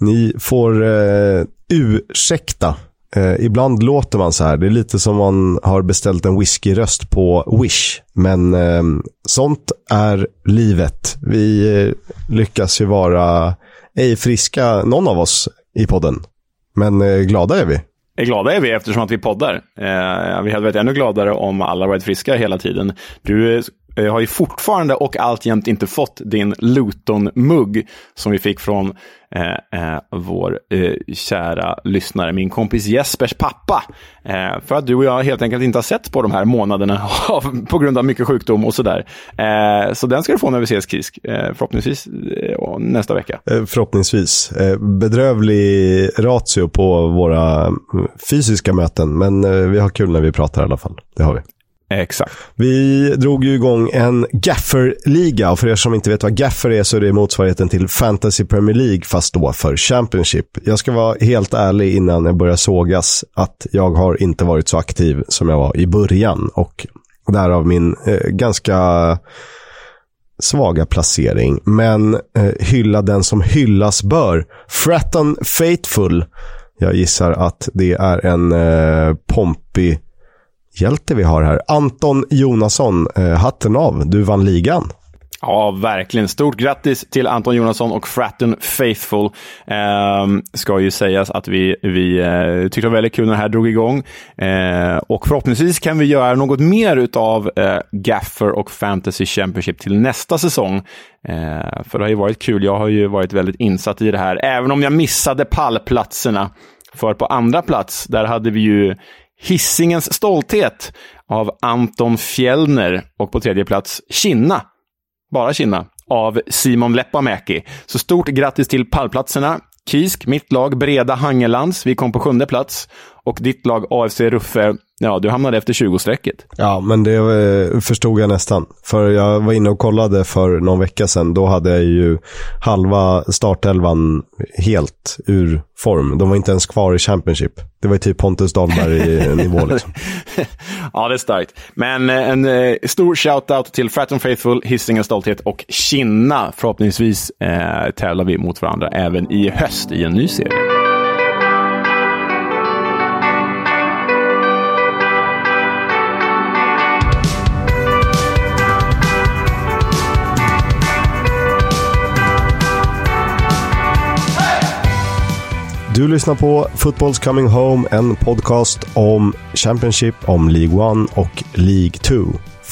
Ni får eh, ursäkta. Eh, ibland låter man så här. Det är lite som man har beställt en whiskyröst på Wish. Men eh, sånt är livet. Vi eh, lyckas ju vara ej friska, någon av oss i podden. Men eh, glada är vi. Glada är vi eftersom att vi poddar. Eh, vi hade varit ännu gladare om alla varit friska hela tiden. Du eh, jag har ju fortfarande och alltjämt inte fått din Luton-mugg som vi fick från eh, eh, vår eh, kära lyssnare, min kompis Jespers pappa. Eh, för att du och jag helt enkelt inte har sett på de här månaderna av, på grund av mycket sjukdom och sådär. Eh, så den ska du få när vi ses Kisk, eh, förhoppningsvis eh, nästa vecka. Eh, förhoppningsvis. bedrövlig ratio på våra mm, fysiska möten, men vi har kul när vi pratar i alla fall. Det har vi. Exakt. Vi drog ju igång en Gaffer-liga och för er som inte vet vad Gaffer är så är det motsvarigheten till Fantasy Premier League fast då för Championship. Jag ska vara helt ärlig innan jag börjar sågas att jag har inte varit så aktiv som jag var i början och därav min eh, ganska svaga placering. Men eh, hylla den som hyllas bör. Fratton Faithful. Jag gissar att det är en eh, pompig hjälte vi har här. Anton Jonasson, eh, hatten av. Du vann ligan. Ja, verkligen. Stort grattis till Anton Jonasson och Fratton Faithful. Eh, ska ju sägas att vi, vi eh, tyckte det var väldigt kul när det här drog igång. Eh, och förhoppningsvis kan vi göra något mer av eh, Gaffer och Fantasy Championship till nästa säsong. Eh, för det har ju varit kul. Jag har ju varit väldigt insatt i det här, även om jag missade pallplatserna. För på andra plats, där hade vi ju Hissingens stolthet av Anton Fjellner och på tredje plats Kinna, bara Kinna, av Simon Leppamäki. Så stort grattis till pallplatserna. Kisk, mitt lag, Breda Hangelands, vi kom på sjunde plats. Och ditt lag, AFC Ruffe, ja, du hamnade efter 20-strecket. Ja, men det eh, förstod jag nästan. För jag var inne och kollade för någon vecka sedan. Då hade jag ju halva startelvan helt ur form. De var inte ens kvar i Championship. Det var ju typ Pontus Dahlberg-nivå liksom. ja, det är starkt. Men eh, en eh, stor shout-out till Fratton Faithful, Hisingen Stolthet och Kinna. Förhoppningsvis eh, tävlar vi mot varandra även i höst i en ny serie. Du lyssnar på Football's Coming Home, en podcast om Championship, om League 1 och League 2.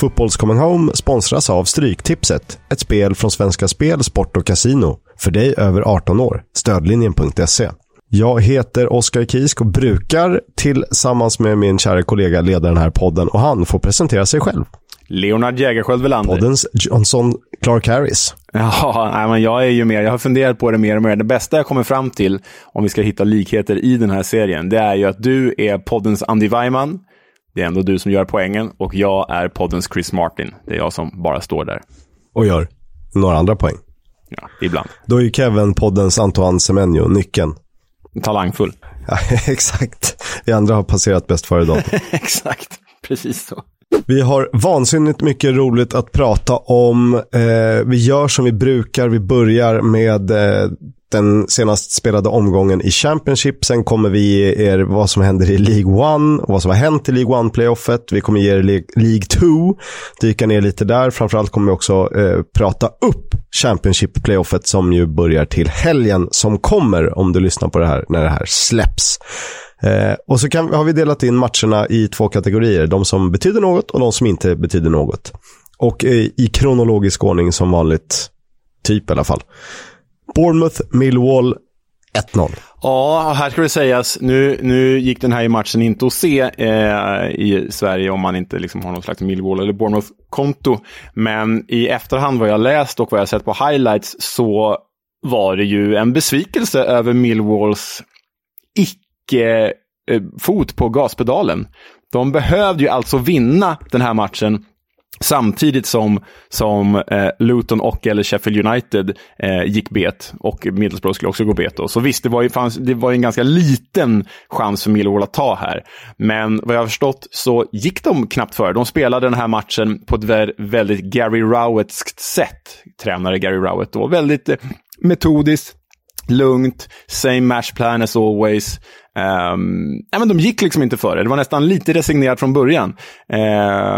Football's Coming Home sponsras av Stryktipset, ett spel från Svenska Spel, Sport och Casino. För dig över 18 år. Stödlinjen.se. Jag heter Oskar Kisk och brukar tillsammans med min kära kollega leda den här podden och han får presentera sig själv. Leonard Jägerskiöld Welander. Poddens Johnson Clark Harris. Ja, nej, men jag är ju mer, jag har funderat på det mer och mer. Det bästa jag kommer fram till, om vi ska hitta likheter i den här serien, det är ju att du är poddens Andy Weiman. Det är ändå du som gör poängen och jag är poddens Chris Martin. Det är jag som bara står där. Och gör några andra poäng. Ja, ibland. Då är ju Kevin poddens Antoine Semenyo, nyckeln. Talangfull. Ja, exakt. Vi andra har passerat bäst före dem. exakt, precis så. Vi har vansinnigt mycket roligt att prata om. Eh, vi gör som vi brukar. Vi börjar med eh, den senast spelade omgången i Championship. Sen kommer vi ge er vad som händer i League One och vad som har hänt i League One-playoffet. Vi kommer ge er League 2, dyka ner lite där. Framförallt kommer vi också eh, prata upp Championship-playoffet som ju börjar till helgen som kommer om du lyssnar på det här när det här släpps. Eh, och så kan, har vi delat in matcherna i två kategorier. De som betyder något och de som inte betyder något. Och eh, i kronologisk ordning som vanligt. Typ i alla fall. Bournemouth, Millwall, 1-0. Ja, här ska det sägas, nu, nu gick den här matchen inte att se eh, i Sverige om man inte liksom har någon slags Millwall eller Bournemouth-konto. Men i efterhand vad jag läst och vad jag sett på highlights så var det ju en besvikelse över Millwalls Eh, eh, fot på gaspedalen. De behövde ju alltså vinna den här matchen Samtidigt som, som eh, Luton och eller Sheffield United eh, gick bet och Middlesbrough skulle också gå bet. Då. Så visst, det var, ju, fanns, det var en ganska liten chans för Millwall att ta här. Men vad jag har förstått så gick de knappt för. De spelade den här matchen på ett väldigt Gary Rowettskt sätt. Tränare Gary Rowett då. Väldigt eh, metodiskt, lugnt, same match plan as always. Um, nej, men de gick liksom inte före. Det var nästan lite resignerat från början.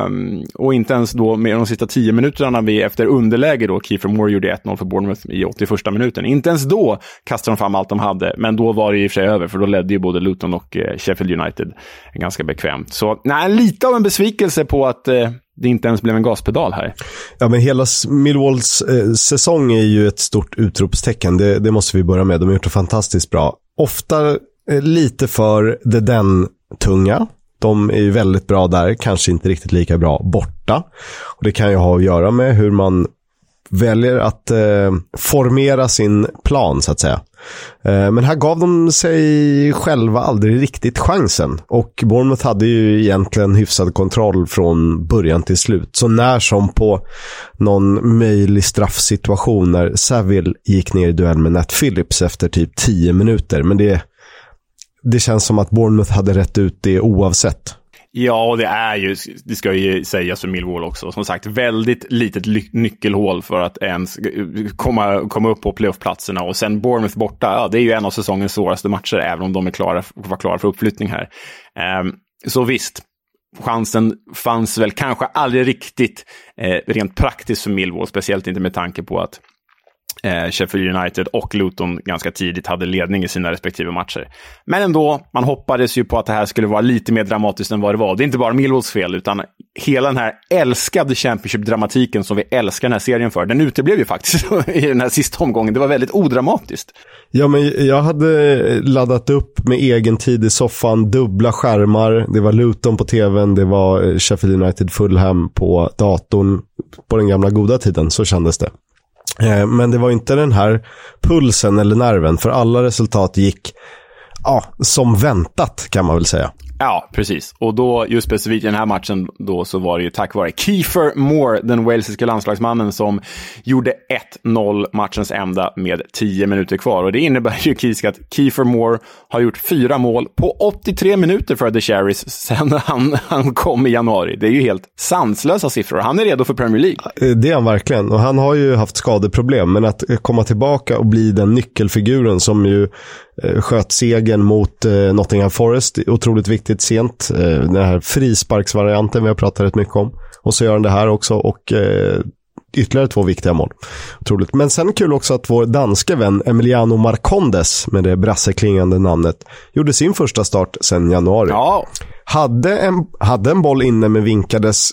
Um, och inte ens då med de sista tio minuterna vi efter underläge då, Kiefer Moore gjorde 1-0 för Bournemouth i 81 minuten. Inte ens då kastade de fram allt de hade, men då var det i och för sig över, för då ledde ju både Luton och eh, Sheffield United ganska bekvämt. Så nej, lite av en besvikelse på att uh, det inte ens blev en gaspedal här. Ja, men hela Millwalls eh, säsong är ju ett stort utropstecken. Det, det, måste vi börja med. De har gjort det fantastiskt bra. Ofta Eh, lite för det den-tunga. De är ju väldigt bra där, kanske inte riktigt lika bra borta. Och Det kan ju ha att göra med hur man väljer att eh, formera sin plan, så att säga. Eh, men här gav de sig själva aldrig riktigt chansen. Och Bournemouth hade ju egentligen hyfsad kontroll från början till slut. Så när som på någon möjlig straffsituation när Saville gick ner i duell med Nat Phillips efter typ 10 minuter. Men det, det känns som att Bournemouth hade rätt ut det oavsett. Ja, och det är ju, det ska ju sägas för Millwall också, som sagt, väldigt litet nyckelhål för att ens komma, komma upp på playoffplatserna. Och sen Bournemouth borta, ja, det är ju en av säsongens svåraste matcher, även om de är klara, var klara för uppflyttning här. Um, så visst, chansen fanns väl kanske aldrig riktigt eh, rent praktiskt för Millwall, speciellt inte med tanke på att eh, Sheffield United och Luton ganska tidigt hade ledning i sina respektive matcher. Men ändå, man hoppades ju på att det här skulle vara lite mer dramatiskt än vad det var. Det är inte bara Millwalls fel, utan hela den här älskade Championship-dramatiken som vi älskar den här serien för, den uteblev ju faktiskt i den här sista omgången. Det var väldigt odramatiskt. Ja, men jag hade laddat upp med egen tid i soffan, dubbla skärmar. Det var Luton på tvn, det var eh, Sheffield United Fulham på datorn. På den gamla goda tiden, så kändes det. Eh, men det var inte den här pulsen eller nerven, för alla resultat gick ja, som väntat kan man väl säga. Ja, precis. Och då, just specifikt i den här matchen, då så var det ju tack vare Kiefer Moore, den walesiska landslagsmannen, som gjorde 1-0 matchens enda, med 10 minuter kvar. Och det innebär ju Kisk att Kiefer Moore har gjort fyra mål på 83 minuter för The Cherries sen han, han kom i januari. Det är ju helt sanslösa siffror. Han är redo för Premier League. Det är han verkligen. Och han har ju haft skadeproblem, men att komma tillbaka och bli den nyckelfiguren som ju sköt segern mot eh, Nottingham Forest. Otroligt viktigt sent. Eh, den här frisparksvarianten vi har pratat rätt mycket om. Och så gör han det här också och ytterligare två viktiga mål. Otroligt. Men sen kul också att vår danske vän Emiliano Marcondes, med det brasseklingande namnet, gjorde sin första start sedan januari. Ja. Hade en, hade en boll inne men vinkades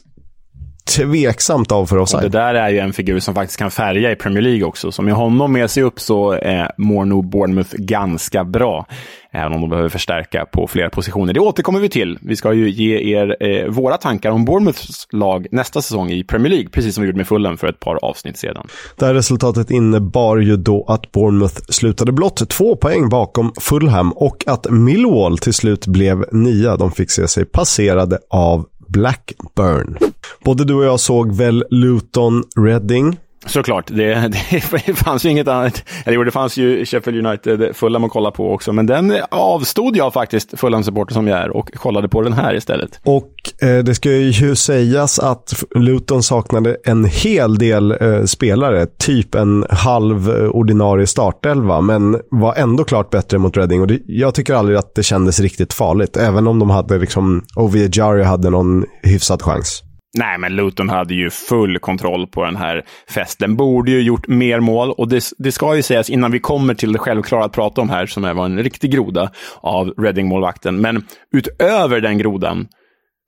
tveksamt av för oss. Det där är ju en figur som faktiskt kan färga i Premier League också. Så med honom med sig upp så eh, mår nog Bournemouth ganska bra. Även om de behöver förstärka på flera positioner. Det återkommer vi till. Vi ska ju ge er eh, våra tankar om Bournemouths lag nästa säsong i Premier League, precis som vi gjorde med Fulham för ett par avsnitt sedan. Det här resultatet innebar ju då att Bournemouth slutade blott två poäng bakom Fulham och att Millwall till slut blev nia. De fick se sig passerade av Blackburn. Både du och jag såg väl Luton Reading Såklart, det, det fanns ju inget annat. Eller det fanns ju Sheffield United Fulham att kolla på också, men den avstod jag faktiskt, Fulham-supporter som jag är, och kollade på den här istället. Och eh, det ska ju sägas att Luton saknade en hel del eh, spelare, typ en halv eh, ordinarie startelva, men var ändå klart bättre mot Reading. Och det, jag tycker aldrig att det kändes riktigt farligt, även om de hade liksom, Ovie Jari hade någon hyfsad chans. Nej, men Luton hade ju full kontroll på den här festen. Borde ju gjort mer mål och det, det ska ju sägas innan vi kommer till det självklara att prata om här, som var en riktig groda av Reading-målvakten. Men utöver den grodan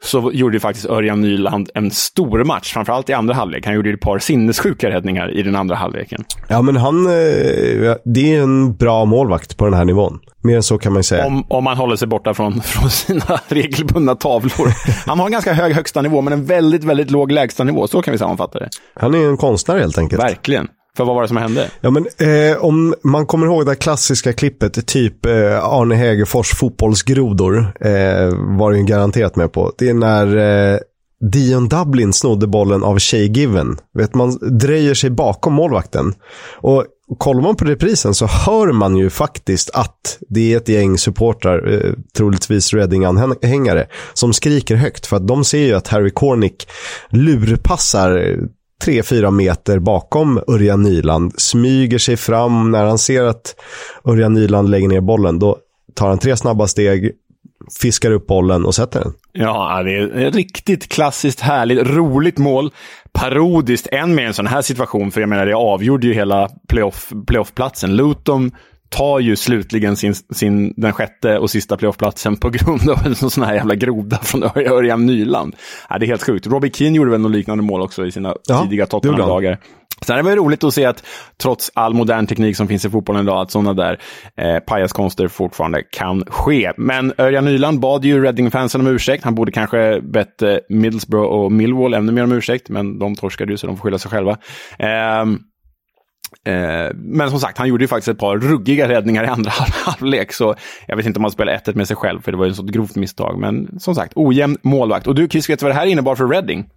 så gjorde faktiskt Örjan Nyland en stor match, framförallt i andra halvlek. Han gjorde ett par sinnessjuka räddningar i den andra halvleken. Ja, men han, eh, det är en bra målvakt på den här nivån. Mer än så kan man säga. Om, om man håller sig borta från, från sina regelbundna tavlor. Han har en ganska hög högsta nivå, men en väldigt, väldigt låg lägsta nivå. Så kan vi sammanfatta det. Han är en konstnär helt enkelt. Verkligen. För vad var det som hände? Ja, men, eh, om man kommer ihåg det klassiska klippet, typ eh, Arne Hegerfors fotbollsgrodor, eh, var det ju garanterat med på. Det är när eh, Dion Dublin snodde bollen av Shay Given. Vet, man dröjer sig bakom målvakten. Och kollar man på reprisen så hör man ju faktiskt att det är ett gäng supportrar, eh, troligtvis Reading-anhängare, som skriker högt. För att de ser ju att Harry Cornick lurpassar eh, 3-4 meter bakom Örjan Nyland, smyger sig fram. När han ser att Örjan Nyland lägger ner bollen, då tar han tre snabba steg, fiskar upp bollen och sätter den. Ja, det är ett riktigt klassiskt, härligt, roligt mål. Parodiskt, än mer en sån här situation, för jag menar, det avgjorde ju hela playoff, playoffplatsen. Luton tar ju slutligen sin, sin, den sjätte och sista playoffplatsen på grund av en sån här jävla groda från Örjan Nyland. Ja, det är helt sjukt. Robbie Keane gjorde väl något liknande mål också i sina ja, tidiga Tottenham-dagar. Sen är det roligt att se att trots all modern teknik som finns i fotbollen idag, att sådana där eh, pajaskonster fortfarande kan ske. Men Örjan Nyland bad ju Reading-fansen om ursäkt. Han borde kanske bett eh, Middlesbrough och Millwall ännu mer om ursäkt, men de torskade ju så de får skylla sig själva. Eh, Eh, men som sagt, han gjorde ju faktiskt ett par ruggiga räddningar i andra halvlek, så jag vet inte om han spelade 1 med sig själv, för det var ju ett sånt grovt misstag. Men som sagt, ojämn målvakt. Och du, Chris, vet du vad det här innebar för Reading?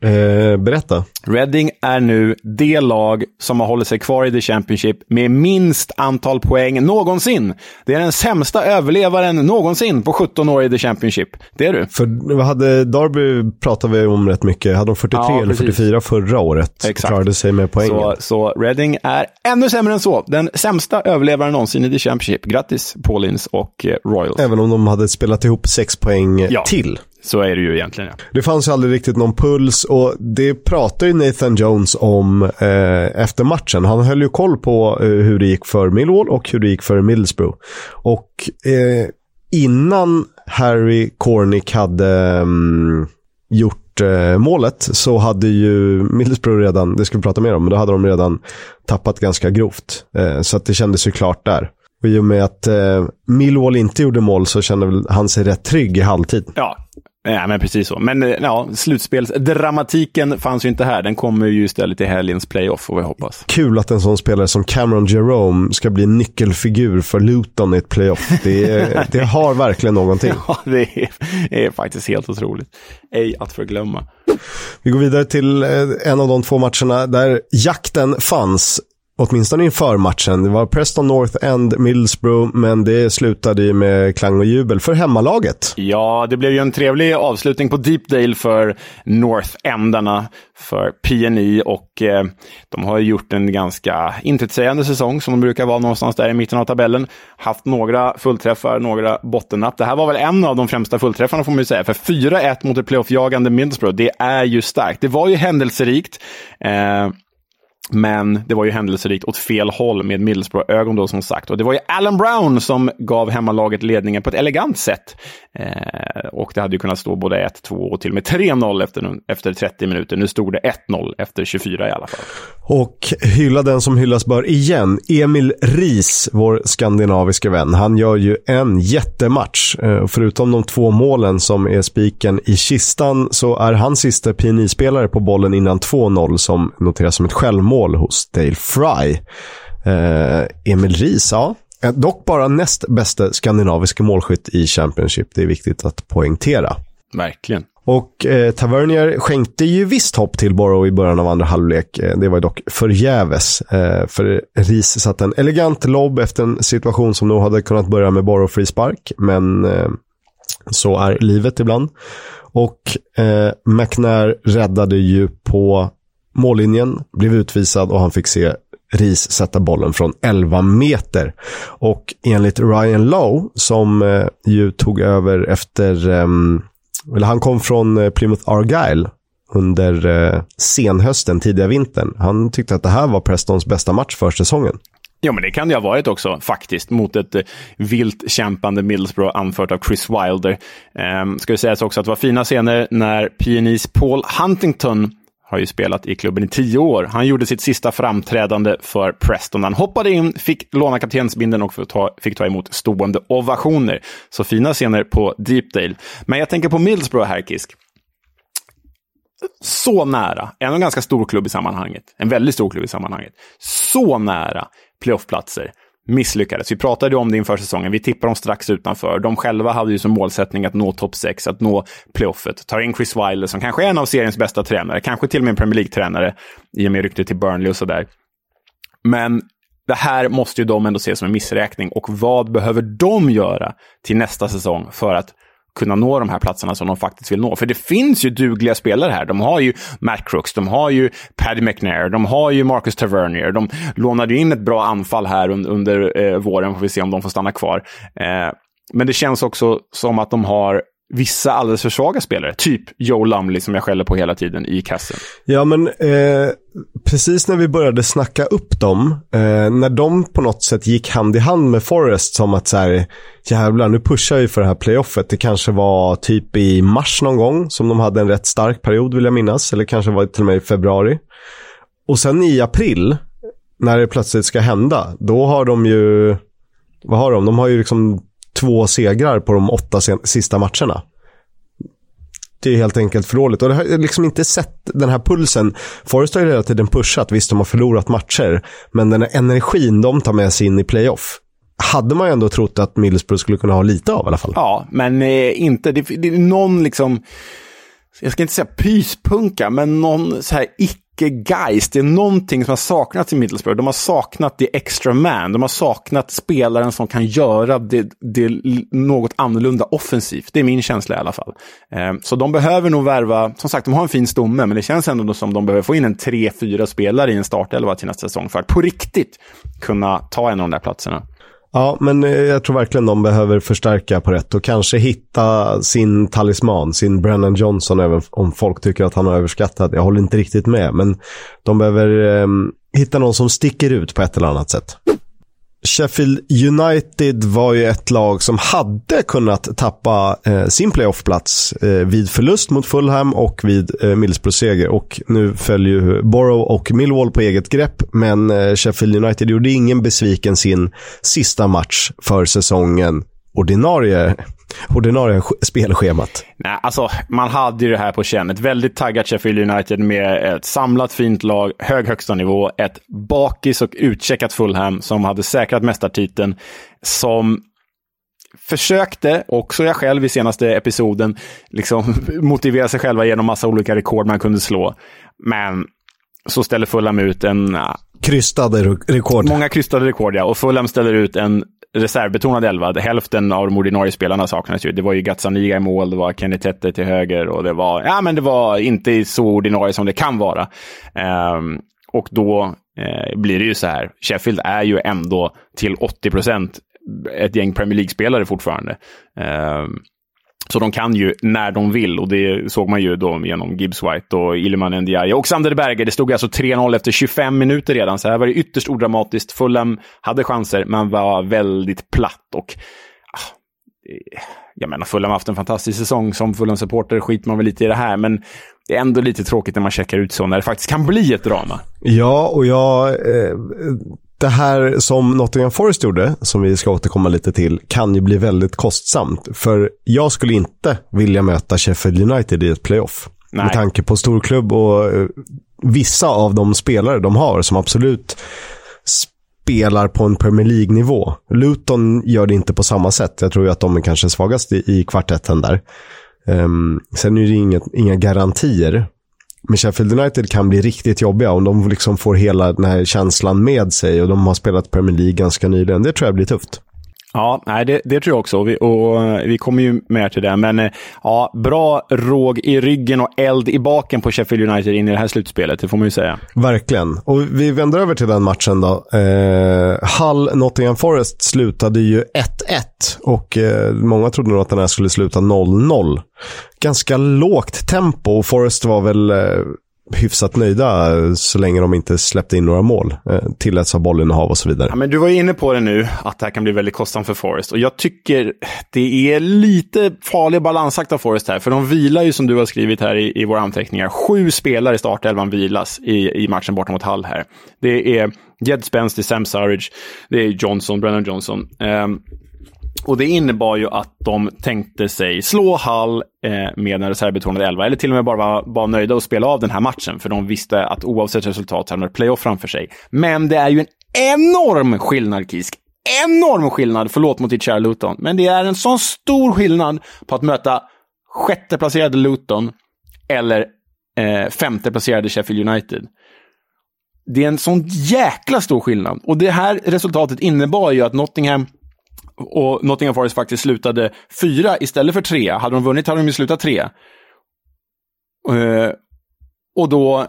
Eh, berätta. Reading är nu det lag som har hållit sig kvar i The Championship med minst antal poäng någonsin. Det är den sämsta överlevaren någonsin på 17 år i The Championship. Det är du. För vad hade Darby pratat vi om rätt mycket. Hade de 43 ja, eller 44 förra året? Exakt. Klarade sig med poängen. Så, så Reading är ännu sämre än så. Den sämsta överlevaren någonsin i The Championship. Grattis Paulins och eh, Royals. Även om de hade spelat ihop sex poäng ja. till. Så är det ju egentligen. Ja. Det fanns ju aldrig riktigt någon puls och det pratar ju Nathan Jones om eh, efter matchen. Han höll ju koll på eh, hur det gick för Millwall och hur det gick för Middlesbrough. Och eh, innan Harry Cornick hade um, gjort eh, målet så hade ju Middlesbrough redan, det ska vi prata mer om, men då hade de redan tappat ganska grovt. Eh, så att det kändes ju klart där. Och i och med att eh, Millwall inte gjorde mål så kände han sig rätt trygg i halvtid. Ja, Ja, men precis så. Men eh, ja, slutspelsdramatiken fanns ju inte här. Den kommer ju istället i helgens playoff, får vi hoppas. Kul att en sån spelare som Cameron Jerome ska bli nyckelfigur för Luton i ett playoff. Det, det har verkligen någonting. Ja, det är, är, faktiskt helt otroligt. Ej att förglömma. Vi går vidare till eh, en av de två matcherna där jakten fanns åtminstone inför matchen. Det var Preston North End, Middlesbrough, men det slutade ju med klang och jubel för hemmalaget. Ja, det blev ju en trevlig avslutning på Deepdale för North Endarna, för PNI och eh, de har gjort en ganska intetsägande säsong som de brukar vara någonstans där i mitten av tabellen. Haft några fullträffar, några bottennapp. Det här var väl en av de främsta fullträffarna får man ju säga, för 4-1 mot ett playoffjagande Middlesbrough, det är ju starkt. Det var ju händelserikt. Eh, men det var ju händelserikt åt fel håll med Middlesbrough-ögon då som sagt. Och det var ju Alan Brown som gav hemmalaget ledningen på ett elegant sätt. Eh, och det hade ju kunnat stå både 1-2 och till och med 3-0 efter, efter 30 minuter. Nu stod det 1-0 efter 24 i alla fall. Och hylla den som hyllas bör igen. Emil Ries, vår skandinaviska vän, han gör ju en jättematch. Eh, förutom de två målen som är spiken i kistan så är han sista PNI-spelare på bollen innan 2-0 som noteras som ett självmål hos Dale Fry. Eh, Emil Ris, ja. Eh, dock bara näst bästa skandinaviska målskytt i Championship. Det är viktigt att poängtera. Verkligen. Och eh, Tavernier skänkte ju visst hopp till Borough i början av andra halvlek. Eh, det var dock förgäves. Eh, för Ris satte en elegant lobb efter en situation som nog hade kunnat börja med Borough frispark. Men eh, så är livet ibland. Och eh, McNair räddade ju på mållinjen, blev utvisad och han fick se Ris sätta bollen från 11 meter. Och enligt Ryan Lowe, som eh, ju tog över efter, eh, eller han kom från eh, Plymouth Argyle under eh, senhösten, tidiga vintern. Han tyckte att det här var Prestons bästa match för säsongen. Ja, men det kan det ha varit också faktiskt mot ett eh, vilt kämpande Middlesbrough anfört av Chris Wilder. Eh, ska det sägas också att det var fina scener när PNIs Paul Huntington har ju spelat i klubben i tio år. Han gjorde sitt sista framträdande för Preston. Han hoppade in, fick låna kaptensbinden och fick ta emot stående ovationer. Så fina scener på Deepdale. Men jag tänker på Middlesbrough här, Kisk. Så nära, en ganska stor klubb i sammanhanget, en väldigt stor klubb i sammanhanget. Så nära playoffplatser misslyckades. Vi pratade om det inför säsongen. Vi tippar dem strax utanför. De själva hade ju som målsättning att nå topp 6, att nå playoffet. Tar in Chris Wilder som kanske är en av seriens bästa tränare, kanske till och med en Premier League-tränare i och med ryktet till Burnley och sådär. Men det här måste ju de ändå se som en missräkning. Och vad behöver de göra till nästa säsong för att kunna nå de här platserna som de faktiskt vill nå. För det finns ju dugliga spelare här. De har ju Matt Crooks, de har ju Paddy McNair, de har ju Marcus Tavernier. De lånade in ett bra anfall här under, under eh, våren, får vi se om de får stanna kvar. Eh, men det känns också som att de har vissa alldeles för svaga spelare. Typ Joe Lumley som jag skäller på hela tiden i kassen. Ja, men eh, precis när vi började snacka upp dem, eh, när de på något sätt gick hand i hand med Forrest som att så här, jävlar nu pushar vi för det här playoffet. Det kanske var typ i mars någon gång som de hade en rätt stark period vill jag minnas. Eller kanske var det till och med i februari. Och sen i april, när det plötsligt ska hända, då har de ju, vad har de? De har ju liksom två segrar på de åtta sista matcherna. Det är helt enkelt för dåligt. Och det har liksom inte sett den här pulsen. Forrest har ju hela tiden pushat. Visst, de har förlorat matcher. Men den här energin de tar med sig in i playoff hade man ju ändå trott att Middlesbrough skulle kunna ha lite av i alla fall. Ja, men eh, inte. Det, det är någon liksom, jag ska inte säga pyspunka, men någon så här icke geist. Det är någonting som har saknats i Middlesbrough. De har saknat the extra man. De har saknat spelaren som kan göra det, det något annorlunda offensivt. Det är min känsla i alla fall. Eh, så de behöver nog värva, som sagt, de har en fin stomme, men det känns ändå som de behöver få in en tre, fyra spelare i en startelva till nästa säsong för att på riktigt kunna ta en av de där platserna. Ja, men eh, jag tror verkligen de behöver förstärka på rätt och kanske hitta sin talisman, sin Brennan Johnson, även om folk tycker att han har överskattat. Jag håller inte riktigt med, men de behöver eh, hitta någon som sticker ut på ett eller annat sätt. Sheffield United var ju ett lag som hade kunnat tappa eh, sin playoffplats eh, vid förlust mot Fulham och vid eh, Middlesbrough seger. Och nu följer ju Borough och Millwall på eget grepp, men eh, Sheffield United gjorde ingen besviken sin sista match för säsongen ordinarie ordinarie spelschemat? Nej, alltså man hade ju det här på känn. Ett väldigt taggat Sheffield United med ett samlat fint lag, hög högsta nivå, ett bakis och utcheckat Fulham som hade säkrat mästartiteln, som försökte, också jag själv i senaste episoden, liksom motivera sig själva genom massa olika rekord man kunde slå. Men så ställer Fulham ut en... Krystade rekord. Många krystade rekord, ja. Och Fulham ställer ut en reservbetonad elva. Hälften av de ordinarie spelarna saknas ju. Det var ju Gazzaniga i mål, det var Kenny Tette till höger och det var, ja men det var inte så ordinarie som det kan vara. Um, och då eh, blir det ju så här. Sheffield är ju ändå till 80 procent ett gäng Premier League-spelare fortfarande. Um, så de kan ju när de vill och det såg man ju då genom Gibbs White och Ilman Ndiaye och Sander Berger. Det stod alltså 3-0 efter 25 minuter redan, så här var det ytterst odramatiskt. Fulham hade chanser, men var väldigt platt och ah, jag menar, Fulham har haft en fantastisk säsong. Som Fulham-supporter skiter man väl lite i det här, men det är ändå lite tråkigt när man checkar ut så, när det faktiskt kan bli ett drama. Ja, och jag... Eh, det här som Nottingham Forest gjorde, som vi ska återkomma lite till, kan ju bli väldigt kostsamt. För jag skulle inte vilja möta Sheffield United i ett playoff. Nej. Med tanke på storklubb och uh, vissa av de spelare de har som absolut spelar på en Premier League-nivå. Luton gör det inte på samma sätt. Jag tror ju att de är kanske svagast i, i kvartetten där. Um, sen är det inget, inga garantier. Men Sheffield United kan bli riktigt jobbiga om de liksom får hela den här känslan med sig och de har spelat Premier League ganska nyligen. Det tror jag blir tufft. Ja, nej, det, det tror jag också. Vi, och, eh, vi kommer ju mer till det. Men eh, ja, bra råg i ryggen och eld i baken på Sheffield United in i det här slutspelet. Det får man ju säga. Verkligen. Och vi vänder över till den matchen då. Eh, Hull Nottingham Forest slutade ju 1-1 och eh, många trodde nog att den här skulle sluta 0-0. Ganska lågt tempo och Forest var väl eh, hyfsat nöjda eh, så länge de inte släppte in några mål. Eh, tilläts ha bollinnehav och så vidare. Ja, men du var inne på det nu, att det här kan bli väldigt kostsamt för Forest. Och jag tycker det är lite farlig balansakt av Forest här. För de vilar ju, som du har skrivit här i, i våra anteckningar, sju spelare i startelvan vilas i, i matchen borta mot Hall här. Det är Jed Spence, det är Sam Surridge, det är Johnson, Brennan Johnson. Um, och det innebar ju att de tänkte sig slå Hall eh, med en reservbetonad elva, eller till och med bara vara, var nöjda och spela av den här matchen, för de visste att oavsett resultat hade de playoff framför sig. Men det är ju en enorm skillnad, Kisk. Enorm skillnad, förlåt mot ditt kära Luton, men det är en sån stor skillnad på att möta sjätteplacerade Luton eller eh, femteplacerade Sheffield United. Det är en sån jäkla stor skillnad. Och det här resultatet innebar ju att Nottingham och Nottingham Forest faktiskt slutade fyra istället för tre. Hade de vunnit hade de ju slutat tre. Uh, och då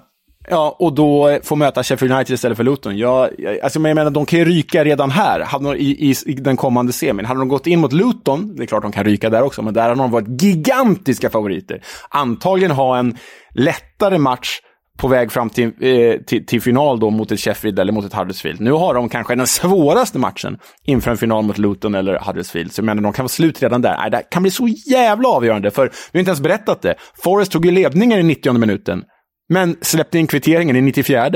Ja, och då få möta Sheffield United istället för Luton. Jag, jag, alltså, jag menar, de kan ju ryka redan här hade de, i, i, i, den kommande semin. Hade de gått in mot Luton, det är klart de kan ryka där också, men där har de varit gigantiska favoriter. Antagligen ha en lättare match på väg fram till, eh, till, till, final då mot ett Sheffield eller mot ett Huddersfield. Nu har de kanske den svåraste matchen inför en final mot Luton eller Huddersfield. Så jag menar, de kan vara slut redan där. Nej, det kan bli så jävla avgörande, för vi har inte ens berättat det. Forrest tog ju ledningen i 90 minuten. Men släppte in kvitteringen i 94.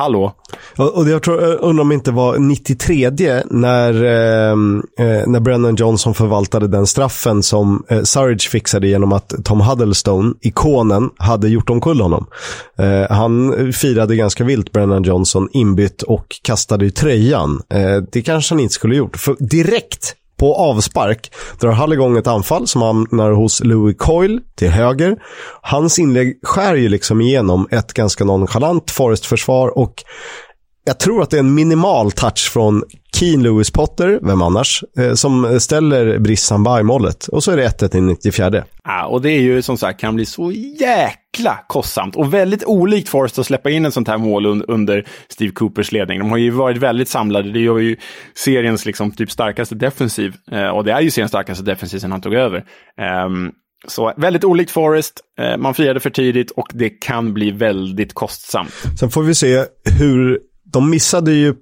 Hallå? Och, jag tror, eh, undrar om det inte var 93 när, ehm, eh, när Brennan Johnson förvaltade den straffen som eh, Surridge fixade genom att Tom Huddlestone, ikonen, hade gjort omkull honom. Eh, han firade ganska vilt Brennan Johnson inbytt och kastade i tröjan. Eh, det kanske han inte skulle gjort. För direkt på avspark drar Hall igång ett anfall som hamnar hos Louis Coyle till höger. Hans inlägg skär ju liksom igenom ett ganska nonchalant Forest-försvar och jag tror att det är en minimal touch från Keen Lewis Potter, vem annars, eh, som ställer Brissan by målet. Och så är det 1-1 i 94. Ja, och det är ju som sagt, kan bli så jäkla kostsamt. Och väldigt olikt Forrest att släppa in en sånt här mål un under Steve Coopers ledning. De har ju varit väldigt samlade. Det är ju seriens liksom typ starkaste defensiv. Eh, och det är ju seriens starkaste defensiv sen han tog över. Eh, så väldigt olikt Forest, eh, man firade för tidigt och det kan bli väldigt kostsamt. Sen får vi se hur de missade ju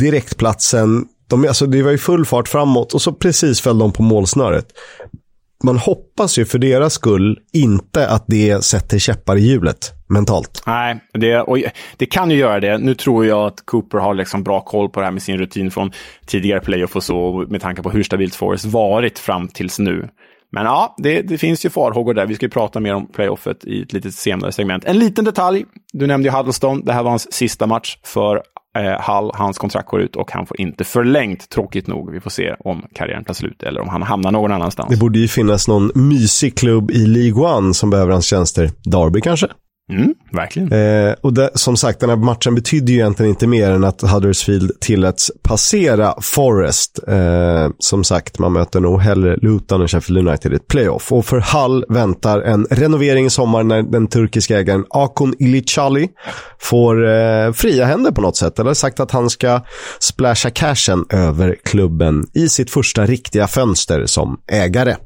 direktplatsen. De, alltså det var ju full fart framåt och så precis föll de på målsnöret. Man hoppas ju för deras skull inte att det sätter käppar i hjulet mentalt. Nej, det, och det kan ju göra det. Nu tror jag att Cooper har liksom bra koll på det här med sin rutin från tidigare playoff och så, med tanke på hur stabilt Forrest varit fram tills nu. Men ja, det, det, finns ju farhågor där. Vi ska ju prata mer om playoffet i ett lite senare segment. En liten detalj. Du nämnde ju Huddleston. Det här var hans sista match för eh, Hall. Hans kontrakt går ut och han får inte förlängt, tråkigt nog. Vi får se om karriären tar slut eller om han hamnar någon annanstans. Det borde ju finnas någon mysig klubb i League One som behöver hans tjänster. Derby kanske? Mm, verkligen. Eh, och det, som sagt, den här matchen betydde ju egentligen inte mer än att Huddersfield tilläts passera Forest. Eh, som sagt, man möter nog hellre Luton än Sheffield United i ett playoff. Och för Hull väntar en renovering i sommar när den turkiska ägaren Akon Ilicali får eh, fria händer på något sätt. Eller sagt att han ska splasha cashen över klubben i sitt första riktiga fönster som ägare.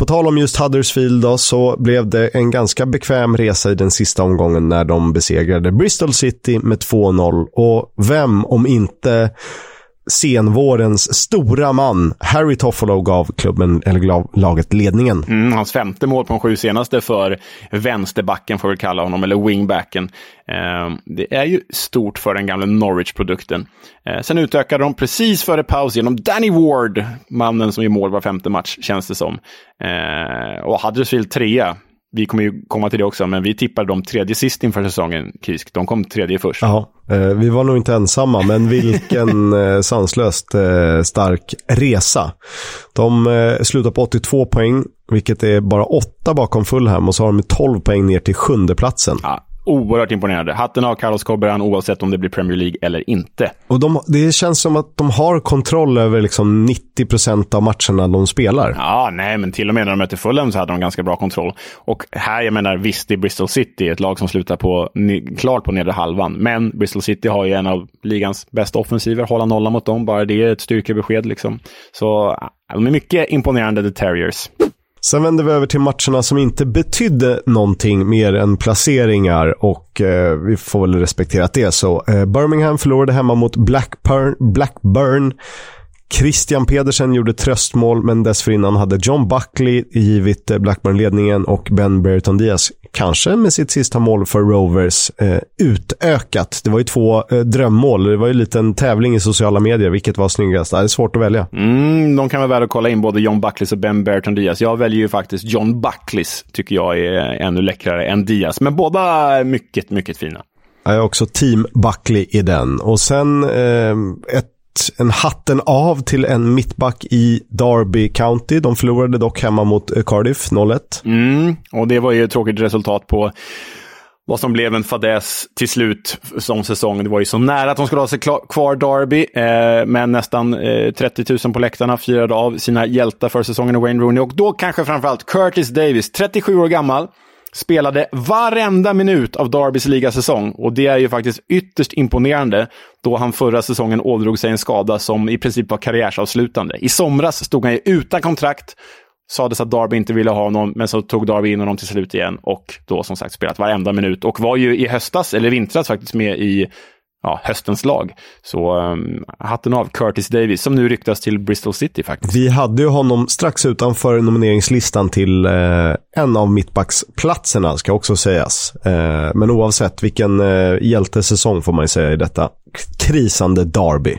På tal om just Huddersfield då, så blev det en ganska bekväm resa i den sista omgången när de besegrade Bristol City med 2-0. Och vem om inte senvårens stora man, Harry Toffolo, gav klubben, eller laget ledningen. Mm, hans femte mål på de sju senaste för vänsterbacken, får vi kalla honom, eller wingbacken. Eh, det är ju stort för den gamla Norwich-produkten. Eh, sen utökade de precis före paus genom Danny Ward, mannen som gör mål var femte match, känns det som. Eh, och Huddersfield trea vi kommer ju komma till det också, men vi tippade dem tredje sist inför säsongen, Kisk. De kom tredje först. Ja, eh, vi var nog inte ensamma, men vilken eh, sanslöst eh, stark resa. De slutar på 82 poäng, vilket är bara åtta bakom Fulham och så har de 12 poäng ner till sjunde platsen. Ja, oerhört imponerande. Hatten av Carlos Coberan oavsett om det blir Premier League eller inte. Och de, det känns som att de har kontroll över liksom 90% av matcherna de spelar. Ja, nej, men till och med när de möter Fulham så hade de ganska bra kontroll. Och här, jag menar, visst, det är Bristol City, ett lag som slutar på, klart på nedre halvan. Men Bristol City har ju en av ligans bästa offensiver. Hålla nollan mot dem, bara det är ett styrkebesked liksom. Så de är mycket imponerande, The Terriers. Sen vänder vi över till matcherna som inte betydde någonting mer än placeringar och eh, vi får väl respektera att det är så. Eh, Birmingham förlorade hemma mot Blackburn, Blackburn Christian Pedersen gjorde tröstmål, men dessförinnan hade John Buckley givit Blackburn ledningen och Ben Brereton Diaz, kanske med sitt sista mål för Rovers, eh, utökat. Det var ju två eh, drömmål. Det var ju en liten tävling i sociala medier. Vilket var snyggast? Det är svårt att välja. Mm, de kan vara värda att kolla in både John Buckleys och Ben Brereton Diaz. Jag väljer ju faktiskt John Buckleys, tycker jag är ännu läckrare än Diaz. Men båda mycket, mycket fina. Jag är också team Buckley i den. Och sen eh, ett en hatten av till en mittback i Derby County. De förlorade dock hemma mot eh, Cardiff 0-1. Mm, och det var ju ett tråkigt resultat på vad som blev en fadäs till slut som säsong. Det var ju så nära att de skulle ha sig kvar Derby, eh, men nästan eh, 30 000 på läktarna firade av sina hjältar för säsongen i Wayne Rooney. Och då kanske framförallt Curtis Davis, 37 år gammal, spelade varenda minut av Darbys ligasäsong. Och det är ju faktiskt ytterst imponerande då han förra säsongen ådrog sig en skada som i princip var karriärsavslutande. I somras stod han ju utan kontrakt sades att Darby inte ville ha honom, men så tog Darby in honom till slut igen och då som sagt spelat varenda minut och var ju i höstas, eller vintras faktiskt, med i ja, höstens lag. Så um, hatten av Curtis Davis som nu ryktas till Bristol City faktiskt. Vi hade ju honom strax utanför nomineringslistan till eh, en av mittbacksplatserna ska också sägas. Eh, men oavsett vilken eh, hjältesäsong får man ju säga i detta krisande Derby.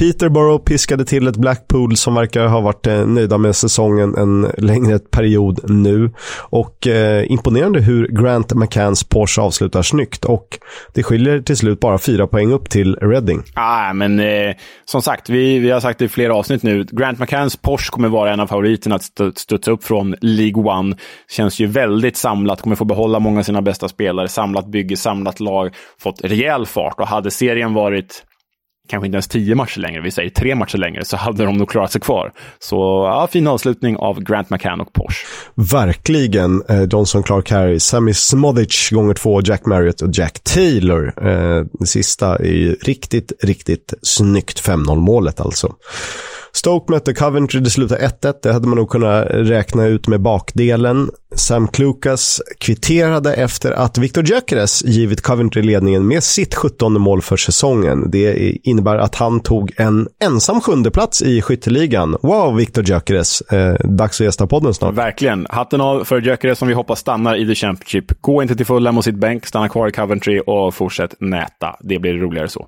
Peterborough piskade till ett Blackpool som verkar ha varit eh, nöjda med säsongen en längre period nu. Och eh, imponerande hur Grant McCanns Porsche avslutar snyggt. Och det skiljer till slut bara fyra poäng upp till Reading. Ah, men eh, som sagt, vi, vi har sagt det i flera avsnitt nu. Grant McCanns Porsche kommer vara en av favoriterna att studsa upp från League One. Känns ju väldigt samlat, kommer få behålla många av sina bästa spelare. Samlat bygge, samlat lag, fått rejäl fart. Och hade serien varit kanske inte ens tio matcher längre, vi säger tre matcher längre, så hade de nog klarat sig kvar. Så ja, fin avslutning av Grant McCann och Porsche. Verkligen. Eh, Johnson, Clark Harry, Sammy Smodic gånger två, Jack Marriott och Jack Taylor. Eh, det sista är ju riktigt, riktigt snyggt 5-0 målet alltså. Stoke mötte Coventry, det slutade 1-1. Det hade man nog kunnat räkna ut med bakdelen. Sam Klukas kvitterade efter att Victor Gyökeres givit Coventry ledningen med sitt 17 mål för säsongen. Det innebär att han tog en ensam sjundeplats i skytteligan. Wow, Victor Gyökeres. Eh, dags att gästa podden snart. Verkligen. Hatten av för Gyökeres som vi hoppas stannar i The Championship. Gå inte till Fulham och sitt bänk, stanna kvar i Coventry och fortsätt näta. Det blir roligare så.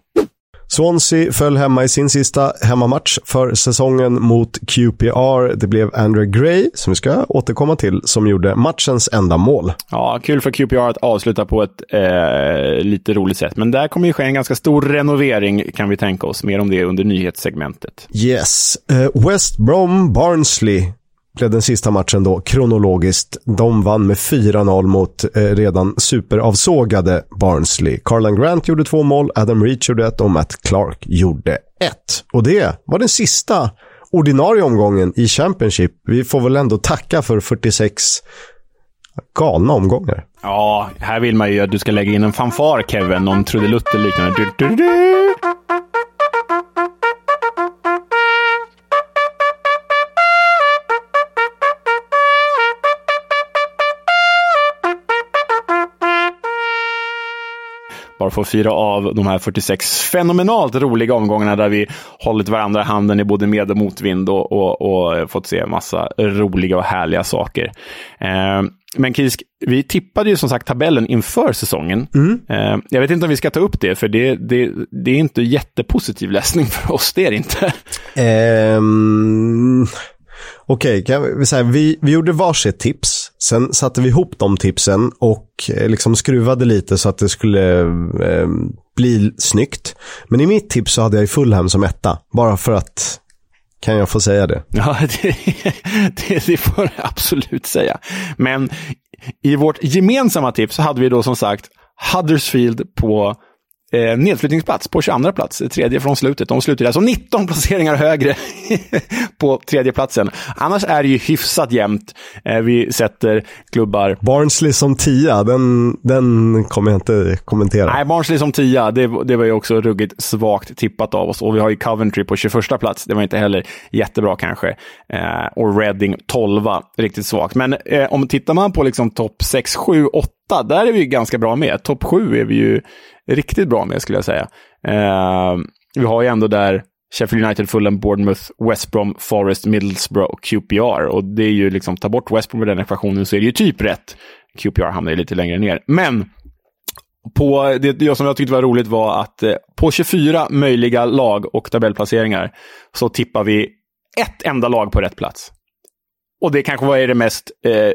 Swansea föll hemma i sin sista hemmamatch för säsongen mot QPR. Det blev Andrew Gray, som vi ska återkomma till, som gjorde matchens enda mål. Ja, kul för QPR att avsluta på ett eh, lite roligt sätt. Men där kommer ju ske en ganska stor renovering, kan vi tänka oss. Mer om det under nyhetssegmentet. Yes. Uh, West Brom Barnsley blev den sista matchen då kronologiskt. De vann med 4-0 mot eh, redan superavsågade Barnsley. Carlan Grant gjorde två mål, Adam Reach gjorde ett och Matt Clark gjorde ett. Och det var den sista ordinarie omgången i Championship. Vi får väl ändå tacka för 46 galna omgångar. Ja, här vill man ju att du ska lägga in en fanfar, Kevin. Någon trudelutt eller liknande. Du, du, du. Bara att fira av de här 46 fenomenalt roliga omgångarna där vi hållit varandra i handen i både med och motvind och, och, och fått se massa roliga och härliga saker. Eh, men Kisk, vi tippade ju som sagt tabellen inför säsongen. Mm. Eh, jag vet inte om vi ska ta upp det, för det, det, det är inte jättepositiv läsning för oss, det är det inte. Um, Okej, okay, vi, vi, vi gjorde varsitt tips. Sen satte vi ihop de tipsen och eh, liksom skruvade lite så att det skulle eh, bli snyggt. Men i mitt tips så hade jag Fulham som etta. Bara för att kan jag få säga det? Ja, det, det, det får jag absolut säga. Men i vårt gemensamma tips så hade vi då som sagt Huddersfield på eh, nedflyttningsplats på 22 plats, tredje från slutet. De slutar alltså 19 placeringar högre på tredje platsen. Annars är det ju hyfsat jämnt. Eh, vi sätter klubbar... Barnsley som tia, den, den kommer jag inte kommentera. Nej, Barnsley som tia, det, det var ju också ruggigt svagt tippat av oss. Och vi har ju Coventry på 21 plats. Det var inte heller jättebra kanske. Eh, och Reading 12, riktigt svagt. Men eh, om tittar man på liksom topp 6, 7, 8, där är vi ganska bra med. Topp 7 är vi ju riktigt bra med, skulle jag säga. Eh, vi har ju ändå där Sheffield United, Fulham, Bournemouth, West Brom, Forest, Middlesbrough och QPR. Och det är ju liksom, ta bort West Brom med den ekvationen så är det ju typ rätt. QPR hamnar ju lite längre ner. Men på, det, det som jag tyckte var roligt var att eh, på 24 möjliga lag och tabellplaceringar så tippar vi ett enda lag på rätt plats. Och det kanske var det mest eh, eh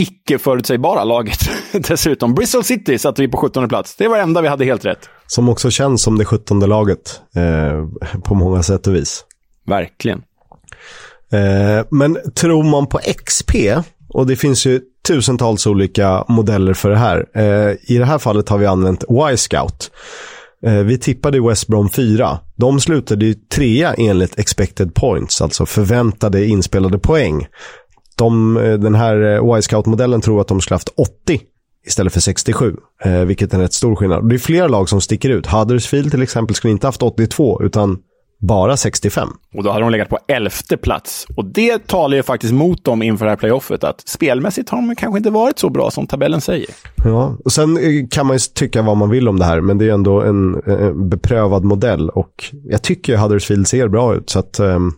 eh icke förutsägbara laget dessutom. Bristol City satte vi på 17 plats. Det var det enda vi hade helt rätt. Som också känns som det 17 laget eh, på många sätt och vis. Verkligen. Eh, men tror man på XP, och det finns ju tusentals olika modeller för det här. Eh, I det här fallet har vi använt Y-Scout. Eh, vi tippade West Brom 4. De slutade ju trea enligt expected points, alltså förväntade inspelade poäng. De, eh, den här eh, Y-Scout-modellen tror att de skulle haft 80 istället för 67, eh, vilket är en rätt stor skillnad. Det är flera lag som sticker ut. Huddersfield till exempel skulle inte haft 82, utan bara 65. Och då hade de legat på elfte plats. Och det talar ju faktiskt mot dem inför det här playoffet, att spelmässigt har de kanske inte varit så bra som tabellen säger. Ja, och sen kan man ju tycka vad man vill om det här, men det är ändå en, en beprövad modell och jag tycker Huddersfield ser bra ut, så att um,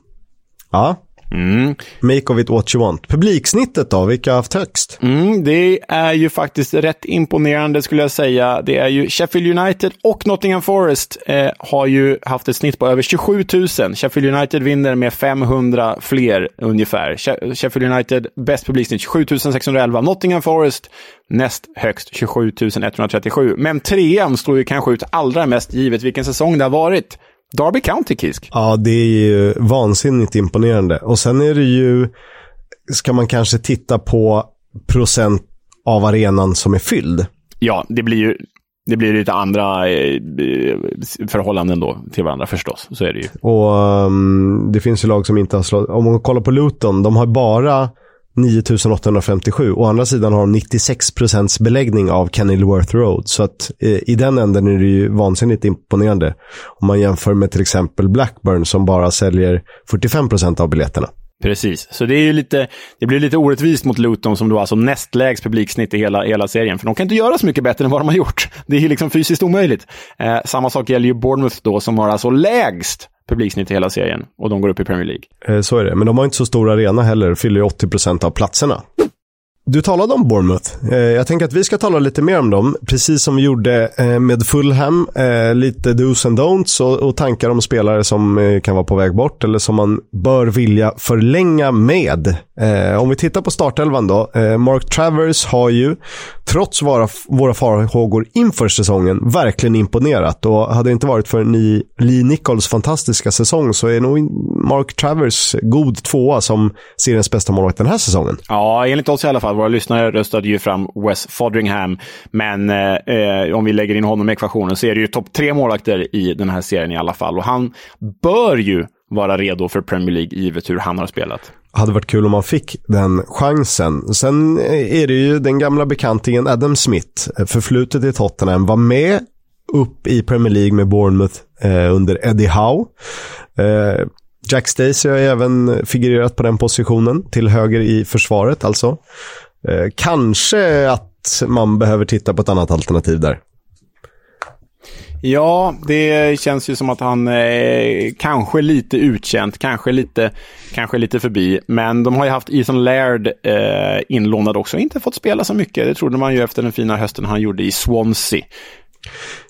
ja, Mm. Make of it what you want. Publiksnittet då, vilka har haft högst? Mm, det är ju faktiskt rätt imponerande skulle jag säga. Det är ju Sheffield United och Nottingham Forest eh, har ju haft ett snitt på över 27 000. Sheffield United vinner med 500 fler ungefär. Sheffield United bäst publiksnitt 27 611. Nottingham Forest näst högst 27 137. Men trean står ju kanske ut allra mest givet vilken säsong det har varit. Derby County, Kisk. Ja, det är ju vansinnigt imponerande. Och sen är det ju, ska man kanske titta på procent av arenan som är fylld. Ja, det blir ju det blir lite andra eh, förhållanden då till varandra förstås. Så är det ju. Och um, det finns ju lag som inte har slått... Om man kollar på Luton, de har bara 9857. Å andra sidan har de 96 procents beläggning av Kenilworth Road. Så att eh, i den änden är det ju vansinnigt imponerande. Om man jämför med till exempel Blackburn som bara säljer 45 procent av biljetterna. Precis, så det, är ju lite, det blir lite orättvist mot Luton som då alltså näst lägst publiksnitt i hela, hela serien. För de kan inte göra så mycket bättre än vad de har gjort. Det är ju liksom fysiskt omöjligt. Eh, samma sak gäller ju Bournemouth då som har alltså lägst publiksnitt i hela serien och de går upp i Premier League. Eh, så är det, men de har inte så stor arena heller, fyller ju 80% av platserna. Du talade om Bournemouth. Eh, jag tänker att vi ska tala lite mer om dem, precis som vi gjorde eh, med Fulham. Eh, lite dos and don'ts och, tankar om spelare som kan vara på väg bort eller som man bör vilja förlänga med. Om vi tittar på startelvan då. Mark Travers har ju, trots våra, farhågor inför säsongen, verkligen imponerat. Och hade det inte varit för Lee Nichols fantastiska säsong så är nog Mark Travers god tvåa som seriens bästa målvakt den här säsongen. Ja, enligt oss i alla fall våra lyssnare röstade ju fram Wes Fodringham. Men eh, om vi lägger in honom i ekvationen så är det ju topp tre målvakter i den här serien i alla fall. Och han bör ju vara redo för Premier League givet hur han har spelat. Hade varit kul om man fick den chansen. Sen är det ju den gamla bekantingen Adam Smith, eh, förflutet i Tottenham, var med upp i Premier League med Bournemouth eh, under Eddie Howe. Eh, Jack Stacey har även figurerat på den positionen, till höger i försvaret alltså. Eh, kanske att man behöver titta på ett annat alternativ där. Ja, det känns ju som att han är kanske lite utkänt, kanske lite, kanske lite förbi. Men de har ju haft Ethan Laird eh, inlånad också, inte fått spela så mycket. Det trodde man ju efter den fina hösten han gjorde i Swansea.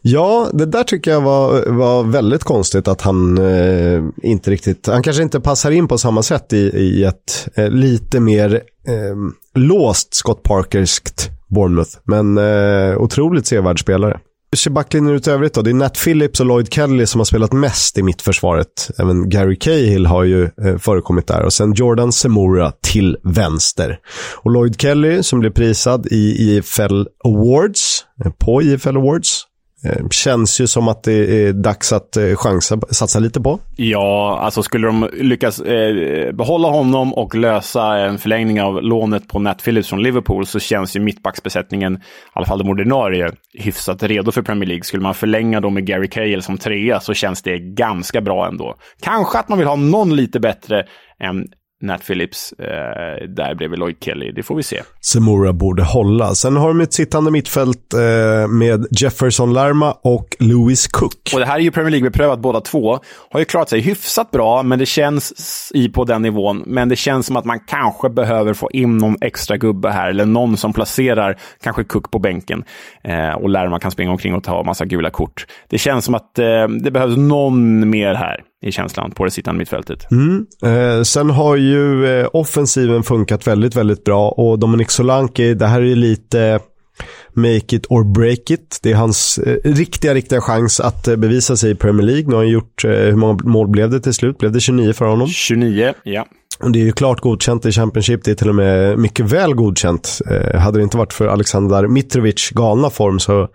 Ja, det där tycker jag var, var väldigt konstigt att han eh, inte riktigt, han kanske inte passar in på samma sätt i, i ett eh, lite mer eh, låst Scott Parkerskt Bournemouth. Men eh, otroligt sevärd spelare ser backlinjen ut i övrigt då? Det är Nat Phillips och Lloyd Kelly som har spelat mest i mittförsvaret. Även Gary Cahill har ju eh, förekommit där. Och sen Jordan Semura till vänster. Och Lloyd Kelly som blev prisad i IFL Awards, eh, på IFL Awards, Eh, känns ju som att det är dags att eh, chansa, satsa lite på. Ja, alltså skulle de lyckas eh, behålla honom och lösa en förlängning av lånet på Nat Phillips från Liverpool så känns ju mittbacksbesättningen, i alla fall de ordinarie, hyfsat redo för Premier League. Skulle man förlänga dem med Gary Cahill som trea så känns det ganska bra ändå. Kanske att man vill ha någon lite bättre än Nat Phillips eh, där bredvid Lloyd Kelly. Det får vi se. Semura borde hålla. Sen har de ett sittande mittfält eh, med Jefferson Lerma och Lewis Cook. Och det här är ju Premier League-beprövat båda två. Har ju klarat sig hyfsat bra, men det känns i på den nivån. Men det känns som att man kanske behöver få in någon extra gubbe här, eller någon som placerar kanske Cook på bänken. Eh, och Lerma kan springa omkring och ta massa gula kort. Det känns som att eh, det behövs någon mer här i känslan på det sittande mittfältet. Mm. Eh, sen har ju eh, offensiven funkat väldigt, väldigt bra och Dominic Solanke, det här är ju lite make it or break it. Det är hans eh, riktiga, riktiga chans att eh, bevisa sig i Premier League. Nu har han gjort, eh, hur många mål blev det till slut? Blev det 29 för honom? 29, ja. Det är ju klart godkänt i Championship, det är till och med mycket väl godkänt. Eh, hade det inte varit för Alexander Mitrovic galna form så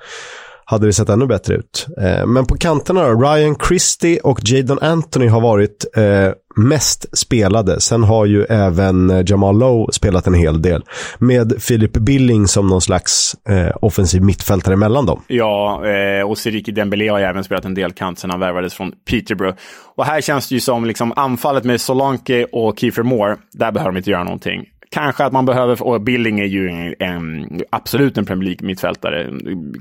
hade det sett ännu bättre ut. Eh, men på kanterna då, Ryan Christie och Jadon Anthony har varit eh, mest spelade. Sen har ju även eh, Jamal Lowe spelat en hel del. Med Philip Billing som någon slags eh, offensiv mittfältare mellan dem. Ja, eh, och Seriki Dembélé har ju även spelat en del kant sen han värvades från Peterborough. Och här känns det ju som liksom anfallet med Solanke och Kiefer Moore, där behöver de inte göra någonting. Kanske att man behöver, och Billing är ju en, en absolut en Premier League-mittfältare,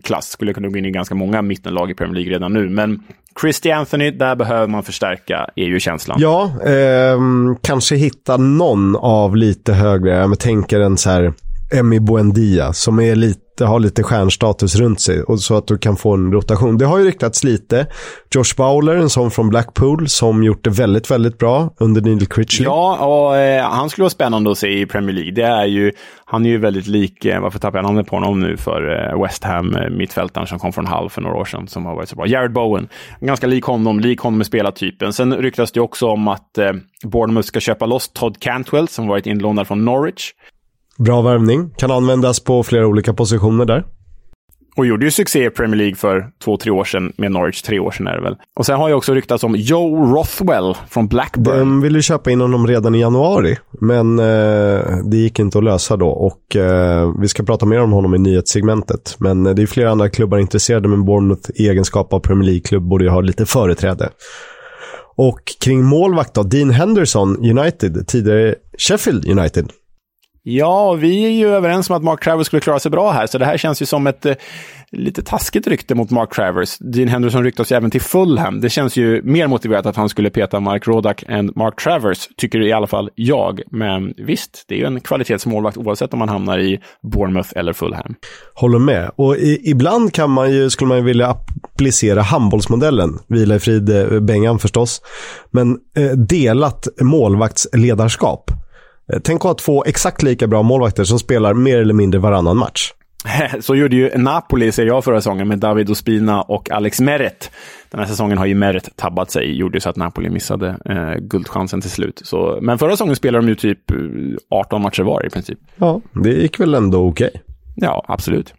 klass, skulle kunna gå in i ganska många mittenlag i Premier League redan nu, men Christy Anthony, där behöver man förstärka, är ju känslan. Ja, eh, kanske hitta någon av lite högre, jag tänker en så här Emmy Buendia som är lite, har lite stjärnstatus runt sig och så att du kan få en rotation. Det har ju ryktats lite. Josh Bowler, en sån från Blackpool som gjort det väldigt, väldigt bra under Neil Critchley. Ja, och eh, han skulle vara spännande att se i Premier League. Det är ju, han är ju väldigt lik, eh, varför tappar jag namnet på honom nu, för eh, West Ham eh, mittfältaren som kom från Hull för några år sedan som har varit så bra. Jared Bowen, ganska lik honom, lik honom med spelartypen. Sen ryktas det också om att eh, Bournemouth ska köpa loss Todd Cantwell som varit inlånad från Norwich. Bra värvning. Kan användas på flera olika positioner där. Och gjorde ju succé i Premier League för två, tre år sedan med Norwich. Tre år sedan är det väl. Och sen har jag också ryktats om Joe Rothwell från Blackburn. De ville köpa in honom redan i januari, men eh, det gick inte att lösa då. Och eh, vi ska prata mer om honom i nyhetssegmentet. Men eh, det är flera andra klubbar intresserade, men Bournemouth i egenskap av Premier League-klubb borde ju ha lite företräde. Och kring målvakt då, Dean Henderson, United, tidigare Sheffield United. Ja, vi är ju överens om att Mark Travers skulle klara sig bra här, så det här känns ju som ett eh, lite taskigt rykte mot Mark Travers. Dean Henderson ryktas ju även till Fulham. Det känns ju mer motiverat att han skulle peta Mark Rodak än Mark Travers, tycker i alla fall jag. Men visst, det är ju en kvalitetsmålvakt oavsett om man hamnar i Bournemouth eller Fulham. Håller med. Och i, ibland kan man ju, skulle man ju vilja applicera handbollsmodellen, vila i frid eh, Bengan förstås, men eh, delat målvaktsledarskap. Eh, tänk att ha två exakt lika bra målvakter som spelar mer eller mindre varannan match. Så gjorde ju Napoli, ser jag, förra säsongen med David Ospina och Alex Meret. Den här säsongen har ju Meret tabbat sig, gjorde så att Napoli missade eh, guldchansen till slut. Så, men förra säsongen spelade de ju typ 18 eh, matcher var i princip. Ja, det gick väl ändå okej. Okay. Ja, absolut.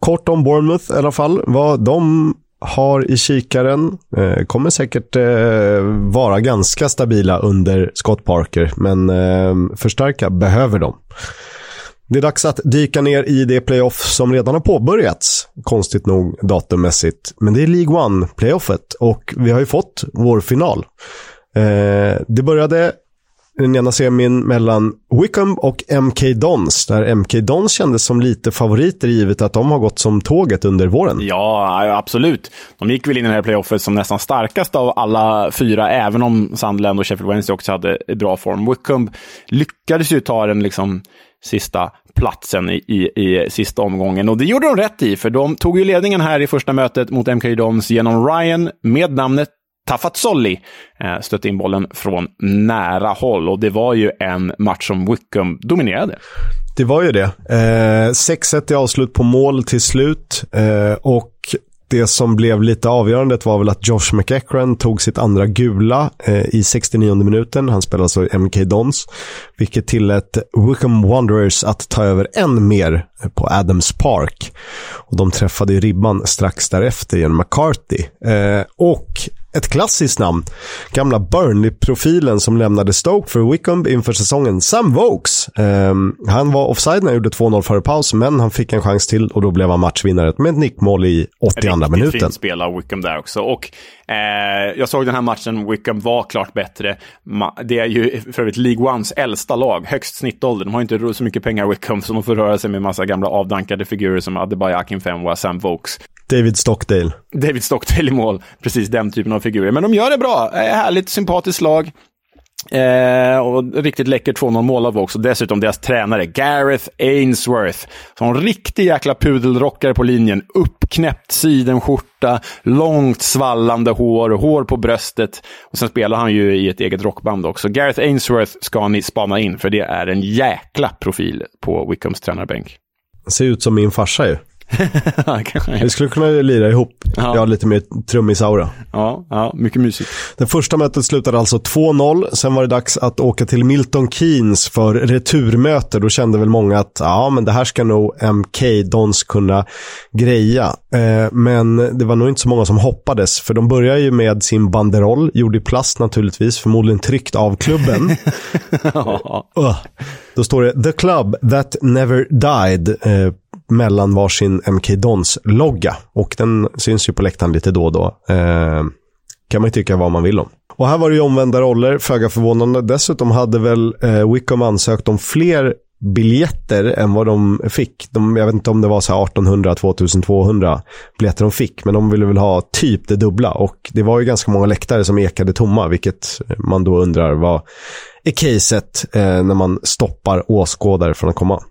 Kort om Bournemouth i alla fall. Vad de har i kikaren. Eh, kommer säkert eh, vara ganska stabila under Scott Parker, men eh, förstärka behöver de. Det är dags att dyka ner i det playoff som redan har påbörjats, konstigt nog datummässigt. Men det är League One-playoffet och vi har ju fått vår final. Eh, det började den ena semin mellan Wickham och MK Dons. Där MK Dons kändes som lite favoriter givet att de har gått som tåget under våren. Ja, absolut. De gick väl in i den här playoffet som nästan starkast av alla fyra, även om Sandland och Sheffield Wednesday också hade bra form. Wickham lyckades ju ta den liksom sista platsen i, i, i, sista omgången. Och det gjorde de rätt i, för de tog ju ledningen här i första mötet mot MK Dons genom Ryan med namnet Tafazzolli eh, stötte in bollen från nära håll och det var ju en match som Wickham dominerade. Det var ju det. Eh, 6-1 i avslut på mål till slut eh, och det som blev lite avgörande var väl att Josh McEachran tog sitt andra gula eh, i 69 minuten. Han spelade alltså MK Dons, vilket tillät Wickham Wanderers att ta över än mer på Adams Park. Och de träffade ribban strax därefter genom McCarthy. Eh, och ett klassiskt namn. Gamla Burnley-profilen som lämnade Stoke för Wickham inför säsongen, Sam Vokes. Um, han var offside när han gjorde 2-0 före paus, men han fick en chans till och då blev han matchvinnare med ett nickmål i 82 minuten. Riktigt fint spel av Wickham där också. Och eh, jag såg den här matchen, Wickham var klart bättre. Det är ju för övrigt League Ones äldsta lag, högst snittålder. De har inte så mycket pengar Wickham, så de får röra sig med massa gamla avdankade figurer som Adebayo Akinfenwa, Sam Vokes. David Stockdale. David Stockdale i mål. Precis den typen av figurer. Men de gör det bra. Eh, härligt, sympatiskt lag. Eh, och riktigt läckert 2-0 mål av också. Dessutom deras tränare Gareth Ainsworth. Som en riktig jäkla pudelrockare på linjen. Uppknäppt sidenskjorta, långt svallande hår, hår på bröstet. Och sen spelar han ju i ett eget rockband också. Gareth Ainsworth ska ni spana in, för det är en jäkla profil på Wickhams tränarbänk. Ser ut som min farsa ju. Vi skulle kunna lira ihop. Ja. Jag har lite mer trummisaura. Ja, ja, mycket mysigt. Det första mötet slutade alltså 2-0. Sen var det dags att åka till Milton Keynes för returmöte. Då kände väl många att ja, men det här ska nog MK Dons kunna greja. Eh, men det var nog inte så många som hoppades, för de började ju med sin banderoll, gjord i plast naturligtvis, förmodligen tryckt av klubben. uh. Då står det “The Club That Never Died” eh, mellan varsin MK Dons-logga. Och den syns ju på läktaren lite då och då. Eh, kan man ju tycka vad man vill om. Och här var det ju omvända roller, föga förvånande. Dessutom hade väl eh, Wickham ansökt om fler biljetter än vad de fick. De, jag vet inte om det var så 1800-2200 biljetter de fick, men de ville väl ha typ det dubbla. Och det var ju ganska många läktare som ekade tomma, vilket man då undrar vad är caset eh, när man stoppar åskådare från att komma.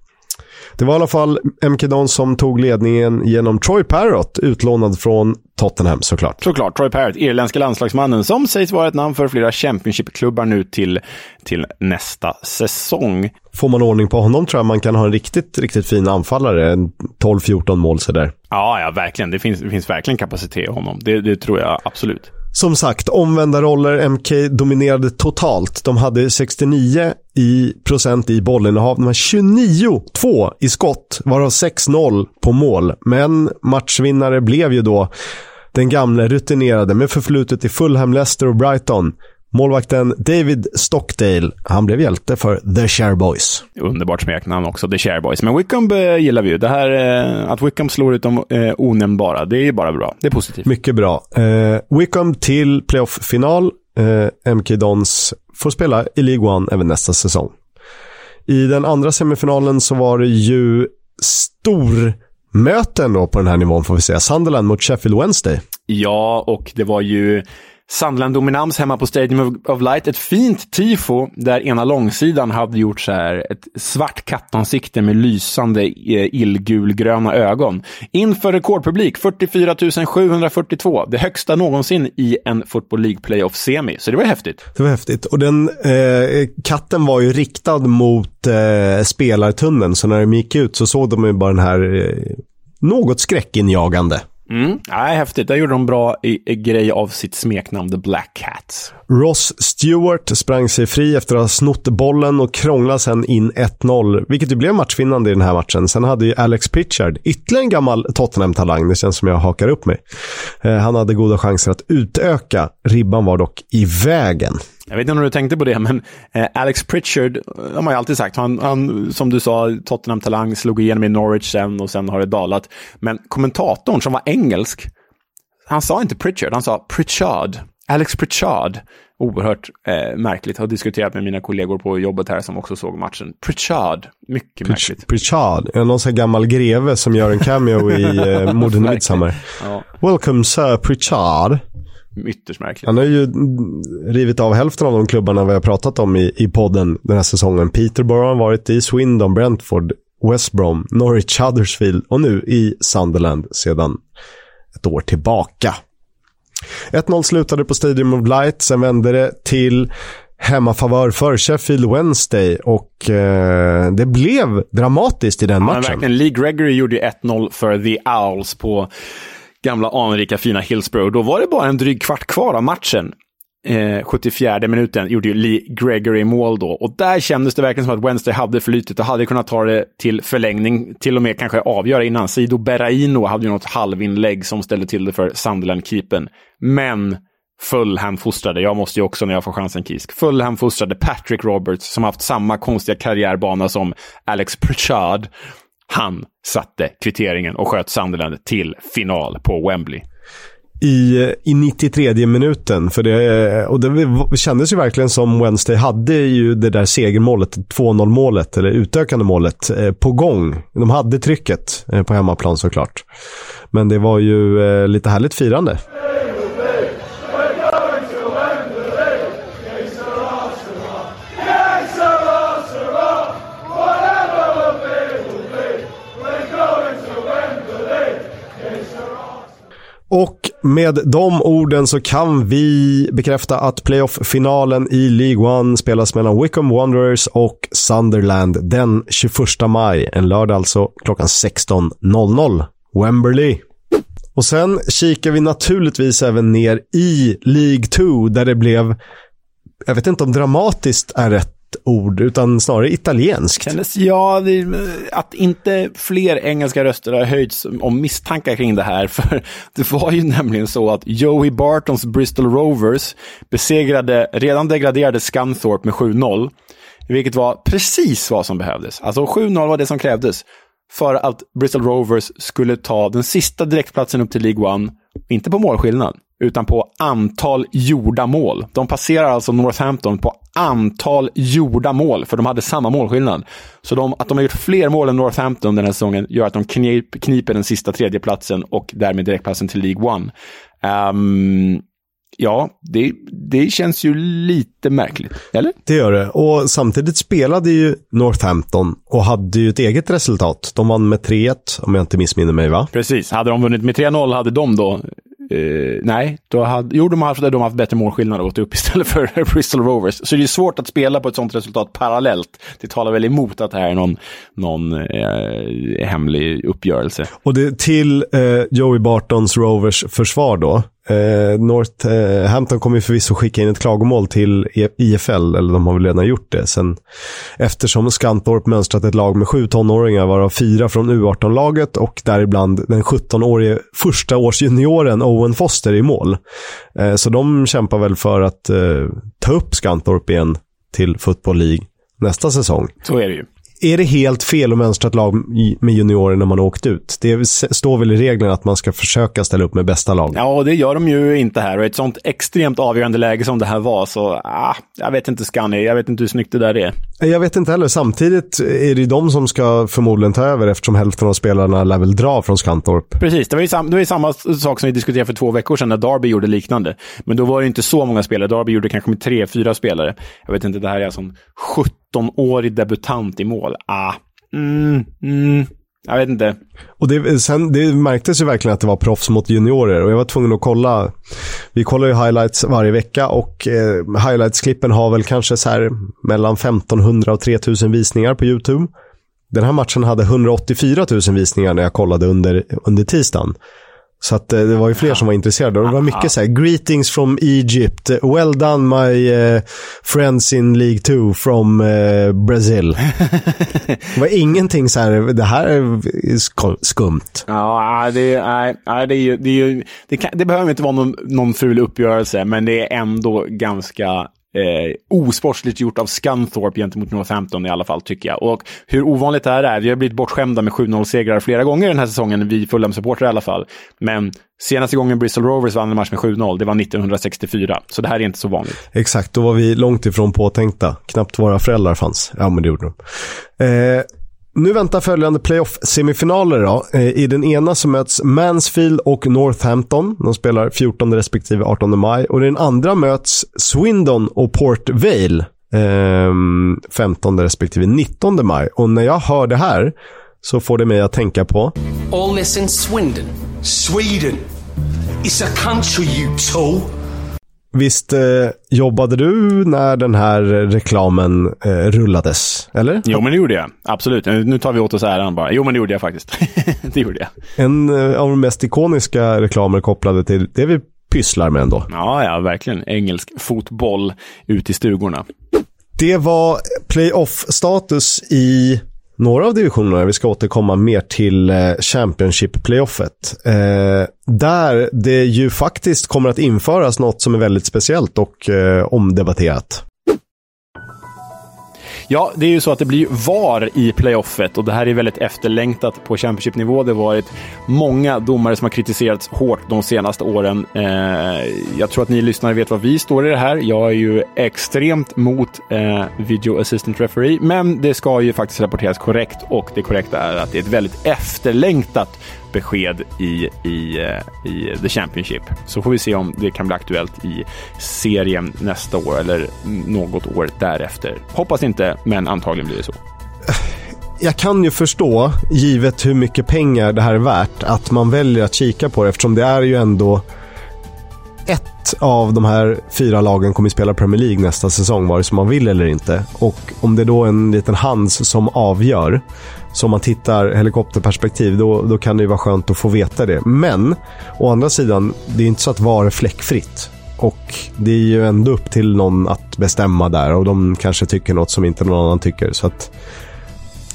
Det var i alla fall MK Don som tog ledningen genom Troy Parrott, utlånad från Tottenham såklart. Såklart, Troy Parrott, irländska landslagsmannen som sägs vara ett namn för flera Championship-klubbar nu till, till nästa säsong. Får man ordning på honom tror jag man kan ha en riktigt, riktigt fin anfallare. 12-14 mål sådär. Ja, ja, verkligen. Det finns, det finns verkligen kapacitet i honom. Det, det tror jag absolut. Som sagt, omvända roller. MK dominerade totalt. De hade 69 i procent i bollinnehav. De har 29-2 i skott, varav 6-0 på mål. Men matchvinnare blev ju då den gamle rutinerade med förflutet i Fulham, Leicester och Brighton. Målvakten David Stockdale, han blev hjälte för The Share Boys. Underbart smeknamn också, The Share Boys. Men Wickham eh, gillar vi ju. Det här, eh, att Wickham slår ut de eh, onämnbara, det är bara bra. Det är positivt. Mycket bra. Wickham till playoff-final. MK Dons får spela i League One även nästa säsong. I den andra semifinalen så var det ju stor möten då på den här nivån får vi säga. Sunderland mot Sheffield Wednesday. Ja, och det var ju Sandland-dominans hemma på Stadium of Light. Ett fint tifo där ena långsidan hade gjort så här ett svart kattansikte med lysande eh, illgulgröna ögon. Inför rekordpublik 44 742. Det högsta någonsin i en Football League Playoff-semi. Så det var häftigt. Det var häftigt. Och den eh, katten var ju riktad mot eh, spelartunneln. Så när de gick ut så såg de ju bara den här eh, något skräckinjagande Mm. Nej, häftigt. Där gjorde de bra i, i grej av sitt smeknamn The Black Cats. Ross Stewart sprang sig fri efter att ha snott bollen och krånglade sen in 1-0, vilket ju blev matchvinnande i den här matchen. Sen hade ju Alex Pritchard, ytterligare en gammal Tottenham-talang, det känns som jag hakar upp mig. Eh, han hade goda chanser att utöka, ribban var dock i vägen. Jag vet inte om du tänkte på det, men eh, Alex Pritchard, eh, har man ju alltid sagt, han, han som du sa, Tottenham-talang, slog igenom i Norwich sen och sen har det dalat. Men kommentatorn som var engelsk, han sa inte Pritchard, han sa Pritchard. Alex Pritchard. Oerhört eh, märkligt. Har diskuterat med mina kollegor på jobbet här som också såg matchen. Pritchard. Mycket Pritch märkligt. Pritchard. Är någon sån gammal greve som gör en cameo i eh, Morden Midsummer? Ja. Welcome Sir Pritchard. Ytterst märkligt. Han har ju rivit av hälften av de klubbarna vi har pratat om i, i podden den här säsongen. Peterborough har varit i, Swindon, Brentford, West Brom, Norwich, Huddersfield och nu i Sunderland sedan ett år tillbaka. 1-0 slutade på Stadium of Light, sen vände det till hemmafavör för Sheffield Wednesday och eh, det blev dramatiskt i den ja, matchen. Verkligen. Lee Gregory gjorde 1-0 för The Owls på gamla anrika fina Hillsborough. Då var det bara en dryg kvart kvar av matchen. Eh, 74 minuten gjorde ju Lee Gregory mål då. Och där kändes det verkligen som att Wednesday hade flytet och hade kunnat ta det till förlängning, till och med kanske avgöra innan. Sido Berraino hade ju något halvinlägg som ställde till det för Sunderland-keepern. Men Fulham-fostrade, jag måste ju också när jag får chansen Kisk, Fulham-fostrade Patrick Roberts som haft samma konstiga karriärbana som Alex Pritchard han satte kvitteringen och sköt Sunderland till final på Wembley. I, i 93 minuten. För det, och det kändes ju verkligen som Wednesday hade ju det där segermålet, 2-0 målet, eller utökande målet, eh, på gång. De hade trycket eh, på hemmaplan såklart. Men det var ju eh, lite härligt firande. Med de orden så kan vi bekräfta att playoff-finalen i League One spelas mellan Wickham Wanderers och Sunderland den 21 maj. En lördag alltså klockan 16.00. Wembley. Och sen kikar vi naturligtvis även ner i League 2 där det blev, jag vet inte om dramatiskt är rätt ord, utan snarare italienskt. Kändes, ja, det, eh, att inte fler engelska röster har höjts om misstankar kring det här. För det var ju nämligen så att Joey Bartons Bristol Rovers besegrade redan degraderade Scunthorpe med 7-0. Vilket var precis vad som behövdes. Alltså 7-0 var det som krävdes för att Bristol Rovers skulle ta den sista direktplatsen upp till League One. Inte på målskillnad, utan på antal gjorda mål. De passerar alltså Northampton på antal gjorda mål, för de hade samma målskillnad. Så de, att de har gjort fler mål än Northampton den här säsongen gör att de knip, kniper den sista tredjeplatsen och därmed direktplatsen till League One. Um, Ja, det, det känns ju lite märkligt, eller? Det gör det. Och samtidigt spelade ju Northampton och hade ju ett eget resultat. De vann med 3-1, om jag inte missminner mig, va? Precis. Hade de vunnit med 3-0 hade de då Uh, nej, då hade, jo, de har, haft, de har haft bättre målskillnad och gått upp istället för Bristol Rovers. Så det är svårt att spela på ett sånt resultat parallellt. Det talar väl emot att det här är någon, någon uh, hemlig uppgörelse. Och det, till uh, Joey Bartons Rovers försvar då, Eh, Northampton kommer ju förvisso skicka in ett klagomål till IFL, eller de har väl redan gjort det. Sen, eftersom Skantorp mönstrat ett lag med sju tonåringar, varav fyra från U18-laget och däribland den 17-årige första års junioren Owen Foster i mål. Eh, så de kämpar väl för att eh, ta upp Skantorp igen till Football League nästa säsong. Så är det ju är det helt fel att mönstra ett lag med juniorer när man har åkt ut? Det står väl i reglerna att man ska försöka ställa upp med bästa lag? Ja, och det gör de ju inte här. Och i ett sånt extremt avgörande läge som det här var, så ah, jag vet inte Scunny, jag vet inte hur snyggt det där är. Jag vet inte heller. Samtidigt är det ju de som ska förmodligen ta över eftersom hälften av spelarna lär väl dra från Skantorp. Precis, det var ju sam det var samma sak som vi diskuterade för två veckor sedan när Darby gjorde liknande. Men då var det inte så många spelare. Darby gjorde kanske med tre, fyra spelare. Jag vet inte, det här är alltså en 17-årig debutant i mål. Ah, mm, mm. Jag vet inte. Och det, sen, det märktes ju verkligen att det var proffs mot juniorer och jag var tvungen att kolla. Vi kollar ju highlights varje vecka och eh, highlights-klippen har väl kanske så här mellan 1500 och 3000 visningar på YouTube. Den här matchen hade 184 000 visningar när jag kollade under, under tisdagen. Så att eh, det var ju fler som var intresserade. Och det var mycket så här, greetings from Egypt, well done my uh, friends in League 2 from uh, Brazil. det var ingenting så här, det här är skumt. Ja, det, är, nej, det, är ju, det, är ju, det, kan, det behöver inte vara någon, någon ful uppgörelse, men det är ändå ganska eh, osportsligt gjort av Scunthorpe gentemot Northampton i alla fall, tycker jag. Och hur ovanligt det här är, vi har blivit bortskämda med 7-0-segrar flera gånger den här säsongen, vi Fulham-supportrar i alla fall. Men senaste gången Bristol Rovers vann en match med 7-0, det var 1964. Så det här är inte så vanligt. Exakt, då var vi långt ifrån påtänkta. Knappt våra föräldrar fanns. Ja, men det gjorde de. Eh, nu väntar följande playoff-semifinaler då. Eh, I den ena så möts Mansfield och Northampton. De spelar 14 respektive 18 maj. Och i den andra möts Swindon och Port Vale. 15 respektive 19 maj. Och när jag hör det här så får det mig att tänka på... All this in Swindon. Sweden. It's a country you tool. Visst eh, jobbade du när den här reklamen eh, rullades? Eller? Jo, men det gjorde jag. Absolut. Nu tar vi åt oss äran bara. Jo, men det gjorde jag faktiskt. det gjorde jag. En eh, av de mest ikoniska reklamer kopplade till det vi pysslar med ändå. Ja, ja, verkligen. Engelsk fotboll ut i stugorna. Det var playoff-status i några av divisionerna. Vi ska återkomma mer till eh, Championship-playoffet. Eh, där det ju faktiskt kommer att införas något som är väldigt speciellt och eh, omdebatterat. Ja, det är ju så att det blir VAR i playoffet och det här är väldigt efterlängtat på Championship-nivå. Det har varit många domare som har kritiserats hårt de senaste åren. Eh, jag tror att ni lyssnare vet vad vi står i det här. Jag är ju extremt mot eh, Video Assistant Referee, men det ska ju faktiskt rapporteras korrekt och det korrekta är att det är ett väldigt efterlängtat besked i, i, eh, i The Championship. Så får vi se om det kan bli aktuellt i serien nästa år eller något år därefter. Hoppas inte, men antagligen blir det så. Jag kan ju förstå, givet hur mycket pengar det här är värt, att man väljer att kika på det eftersom det är ju ändå ett av de här fyra lagen kommer att spela Premier League nästa säsong, vare sig man vill eller inte. Och om det då är en liten hands som avgör, så om man tittar helikopterperspektiv, då, då kan det ju vara skönt att få veta det. Men, å andra sidan, det är inte så att VAR är fläckfritt. Och det är ju ändå upp till någon att bestämma där och de kanske tycker något som inte någon annan tycker. Så att,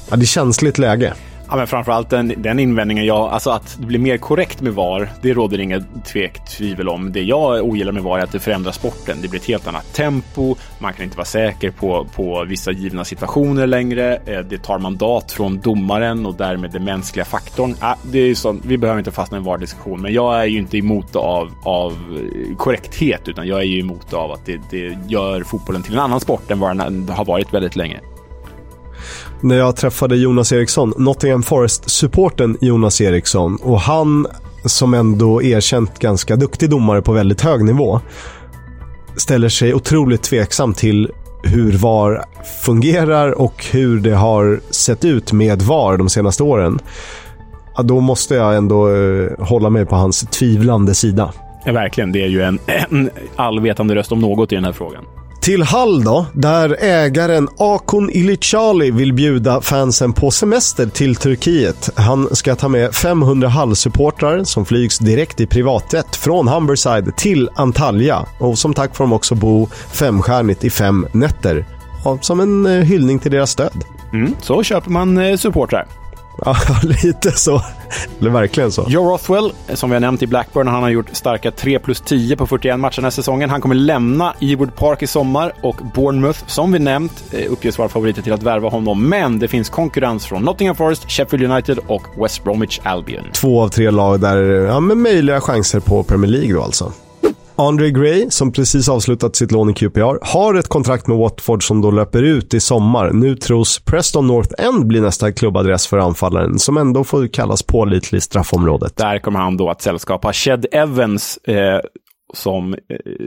ja, det är känsligt läge. Ja, men framförallt den, den invändningen, ja, alltså att det blir mer korrekt med VAR, det råder inget tvek, tvivel om. Det jag ogillar med VAR är att det förändrar sporten. Det blir ett helt annat tempo, man kan inte vara säker på, på vissa givna situationer längre. Eh, det tar mandat från domaren och därmed den mänskliga faktorn. Ja, det är sånt, vi behöver inte fastna i en VAR-diskussion, men jag är ju inte emot det av, av eh, korrekthet, utan jag är ju emot av att det, det gör fotbollen till en annan sport än vad den har varit väldigt länge när jag träffade Jonas Eriksson, Nottingham Forest-supporten Jonas Eriksson. Och han, som ändå erkänt ganska duktig domare på väldigt hög nivå, ställer sig otroligt tveksam till hur VAR fungerar och hur det har sett ut med VAR de senaste åren. Ja, då måste jag ändå eh, hålla mig på hans tvivlande sida. Ja, verkligen. Det är ju en, en allvetande röst om något i den här frågan. Till Hall då, där ägaren Akon Ilicali vill bjuda fansen på semester till Turkiet. Han ska ta med 500 Hall-supportrar som flygs direkt i privatjet från Humberside till Antalya. Och som tack får de också bo femstjärnigt i fem nätter. som en eh, hyllning till deras stöd. Mm, så köper man eh, supportrar. Ja, lite så. Eller verkligen så. Joe Rothwell, som vi har nämnt i Blackburn, han har gjort starka 3 plus 10 på 41 matcher den här säsongen. Han kommer lämna Ewood Park i sommar och Bournemouth, som vi nämnt, eh, uppges vara favoriter till att värva honom. Men det finns konkurrens från Nottingham Forest, Sheffield United och West Bromwich Albion. Två av tre lag där, ja, med möjliga chanser på Premier League då alltså. Andre Gray, som precis avslutat sitt lån i QPR, har ett kontrakt med Watford som då löper ut i sommar. Nu tros Preston North End bli nästa klubbadress för anfallaren, som ändå får kallas pålitlig i straffområdet. Där kommer han då att sällskapa Shed Evans, eh, som, eh,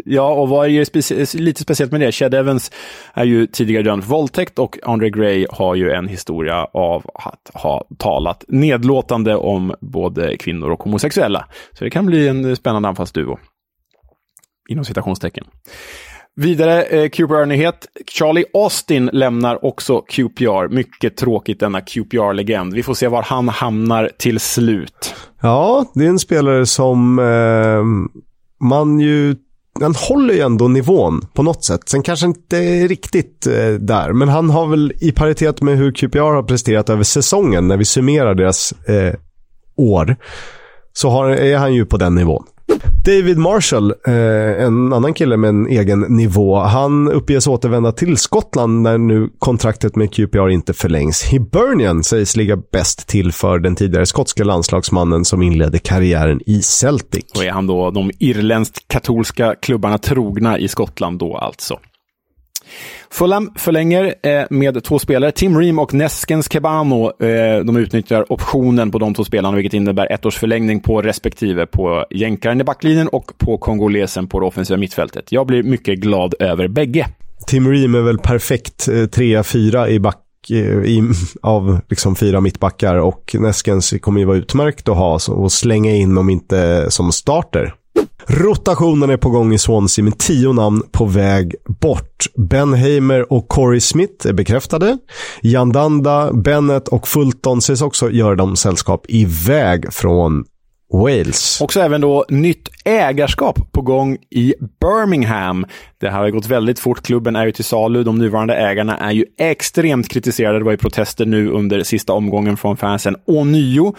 ja, och vad är speci eh, lite speciellt med det? Shed Evans är ju tidigare dömd för våldtäkt och Andre Gray har ju en historia av att ha talat nedlåtande om både kvinnor och homosexuella. Så det kan bli en eh, spännande anfallsduo inom citationstecken. Vidare eh, QPR-nyhet. Charlie Austin lämnar också QPR. Mycket tråkigt denna QPR-legend. Vi får se var han hamnar till slut. Ja, det är en spelare som eh, man ju han håller ju ändå nivån på något sätt. Sen kanske inte riktigt eh, där, men han har väl i paritet med hur QPR har presterat över säsongen, när vi summerar deras eh, år, så har, är han ju på den nivån. David Marshall, eh, en annan kille med en egen nivå, han uppges återvända till Skottland när nu kontraktet med QPR inte förlängs. Hibernian sägs ligga bäst till för den tidigare skotska landslagsmannen som inledde karriären i Celtic. Och är han då de irländskt katolska klubbarna trogna i Skottland då alltså? Fulham förlänger eh, med två spelare, Tim Ream och Neskens Kebano. Eh, de utnyttjar optionen på de två spelarna, vilket innebär ett års förlängning på respektive på jänkaren i backlinjen och på kongolesen på det offensiva mittfältet. Jag blir mycket glad över bägge. Tim Ream är väl perfekt eh, trea, fyra i back eh, i, av liksom fyra mittbackar och Neskens kommer ju vara utmärkt att ha och slänga in om inte som starter. Rotationen är på gång i Swansea med tio namn på väg bort. Ben Hamer och Corey Smith är bekräftade. Jandanda, Bennett och Fulton ses också göra dem sällskap iväg från Wales. Också även då nytt ägarskap på gång i Birmingham. Det här har gått väldigt fort. Klubben är ju till salu. De nuvarande ägarna är ju extremt kritiserade. Det var ju protester nu under sista omgången från fansen ånyo.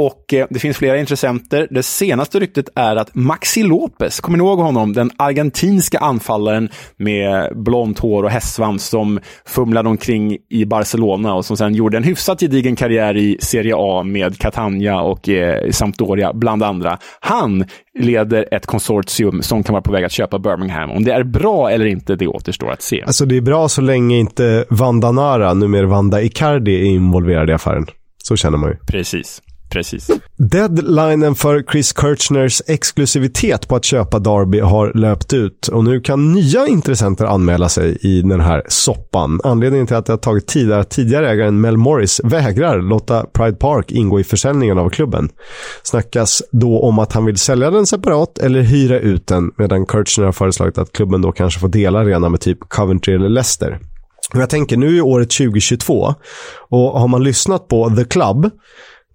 Och eh, det finns flera intressenter. Det senaste ryktet är att Maxi Lopez, kommer ni ihåg honom? Den argentinska anfallaren med blont hår och hästsvans som fumlade omkring i Barcelona och som sen gjorde en hyfsat gedigen karriär i Serie A med Catania och eh, Sampdoria bland andra. Han leder ett konsortium som kan vara på väg att köpa Birmingham. Om det är bra eller inte, det återstår att se. Alltså det är bra så länge inte Vanda Nara, numera Vanda Icardi, är involverad i affären. Så känner man ju. Precis. Precis. Deadlinen för Chris Kirchners exklusivitet på att köpa Darby har löpt ut och nu kan nya intressenter anmäla sig i den här soppan. Anledningen till att det har tagit tid är att tidigare ägaren Mel Morris vägrar låta Pride Park ingå i försäljningen av klubben. Snackas då om att han vill sälja den separat eller hyra ut den medan Kirchner har föreslagit att klubben då kanske får dela arena med typ Coventry eller Leicester. Och jag tänker, nu är året 2022 och har man lyssnat på The Club,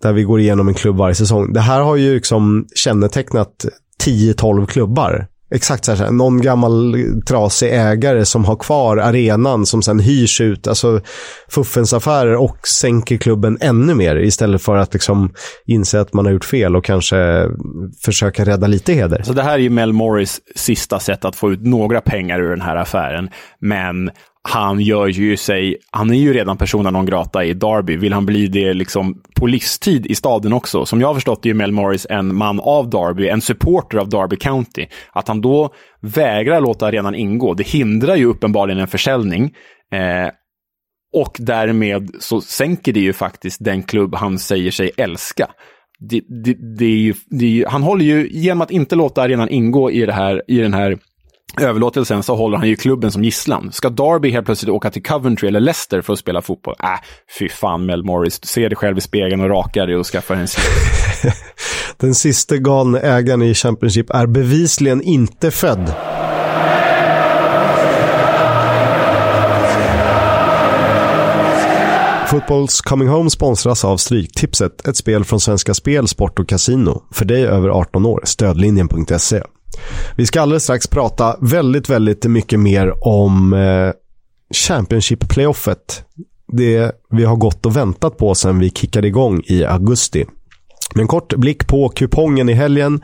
där vi går igenom en klubb varje säsong. Det här har ju liksom kännetecknat 10-12 klubbar Exakt så här, någon gammal trasig ägare som har kvar arenan som sen hyrs ut, alltså fuffens affärer och sänker klubben ännu mer istället för att liksom inse att man har gjort fel och kanske försöka rädda lite heder. Så det här är ju Mel Morris sista sätt att få ut några pengar ur den här affären, men han gör ju sig, han är ju redan persona non grata i Derby. Vill han bli det liksom på livstid i staden också? Som jag har förstått det är ju Mel Morris en man av Derby, en supporter av Derby County. Att han då vägrar låta arenan ingå, det hindrar ju uppenbarligen en försäljning. Eh, och därmed så sänker det ju faktiskt den klubb han säger sig älska. Det, det, det är ju, det är han håller ju, genom att inte låta arenan ingå i, det här, i den här överlåtelsen så håller han ju klubben som gisslan. Ska Darby helt plötsligt åka till Coventry eller Leicester för att spela fotboll? Äh, fy fan Mel Morris. Se dig själv i spegeln och raka dig och skaffa en Den sista galne ägaren i Championship är bevisligen inte född. Fotbolls Coming Home sponsras av Stryktipset, ett spel från Svenska Spel, Sport och Casino. För dig över 18 år, stödlinjen.se. Vi ska alldeles strax prata väldigt, väldigt mycket mer om eh, Championship-playoffet. Det vi har gått och väntat på sedan vi kickade igång i augusti. Med en kort blick på kupongen i helgen.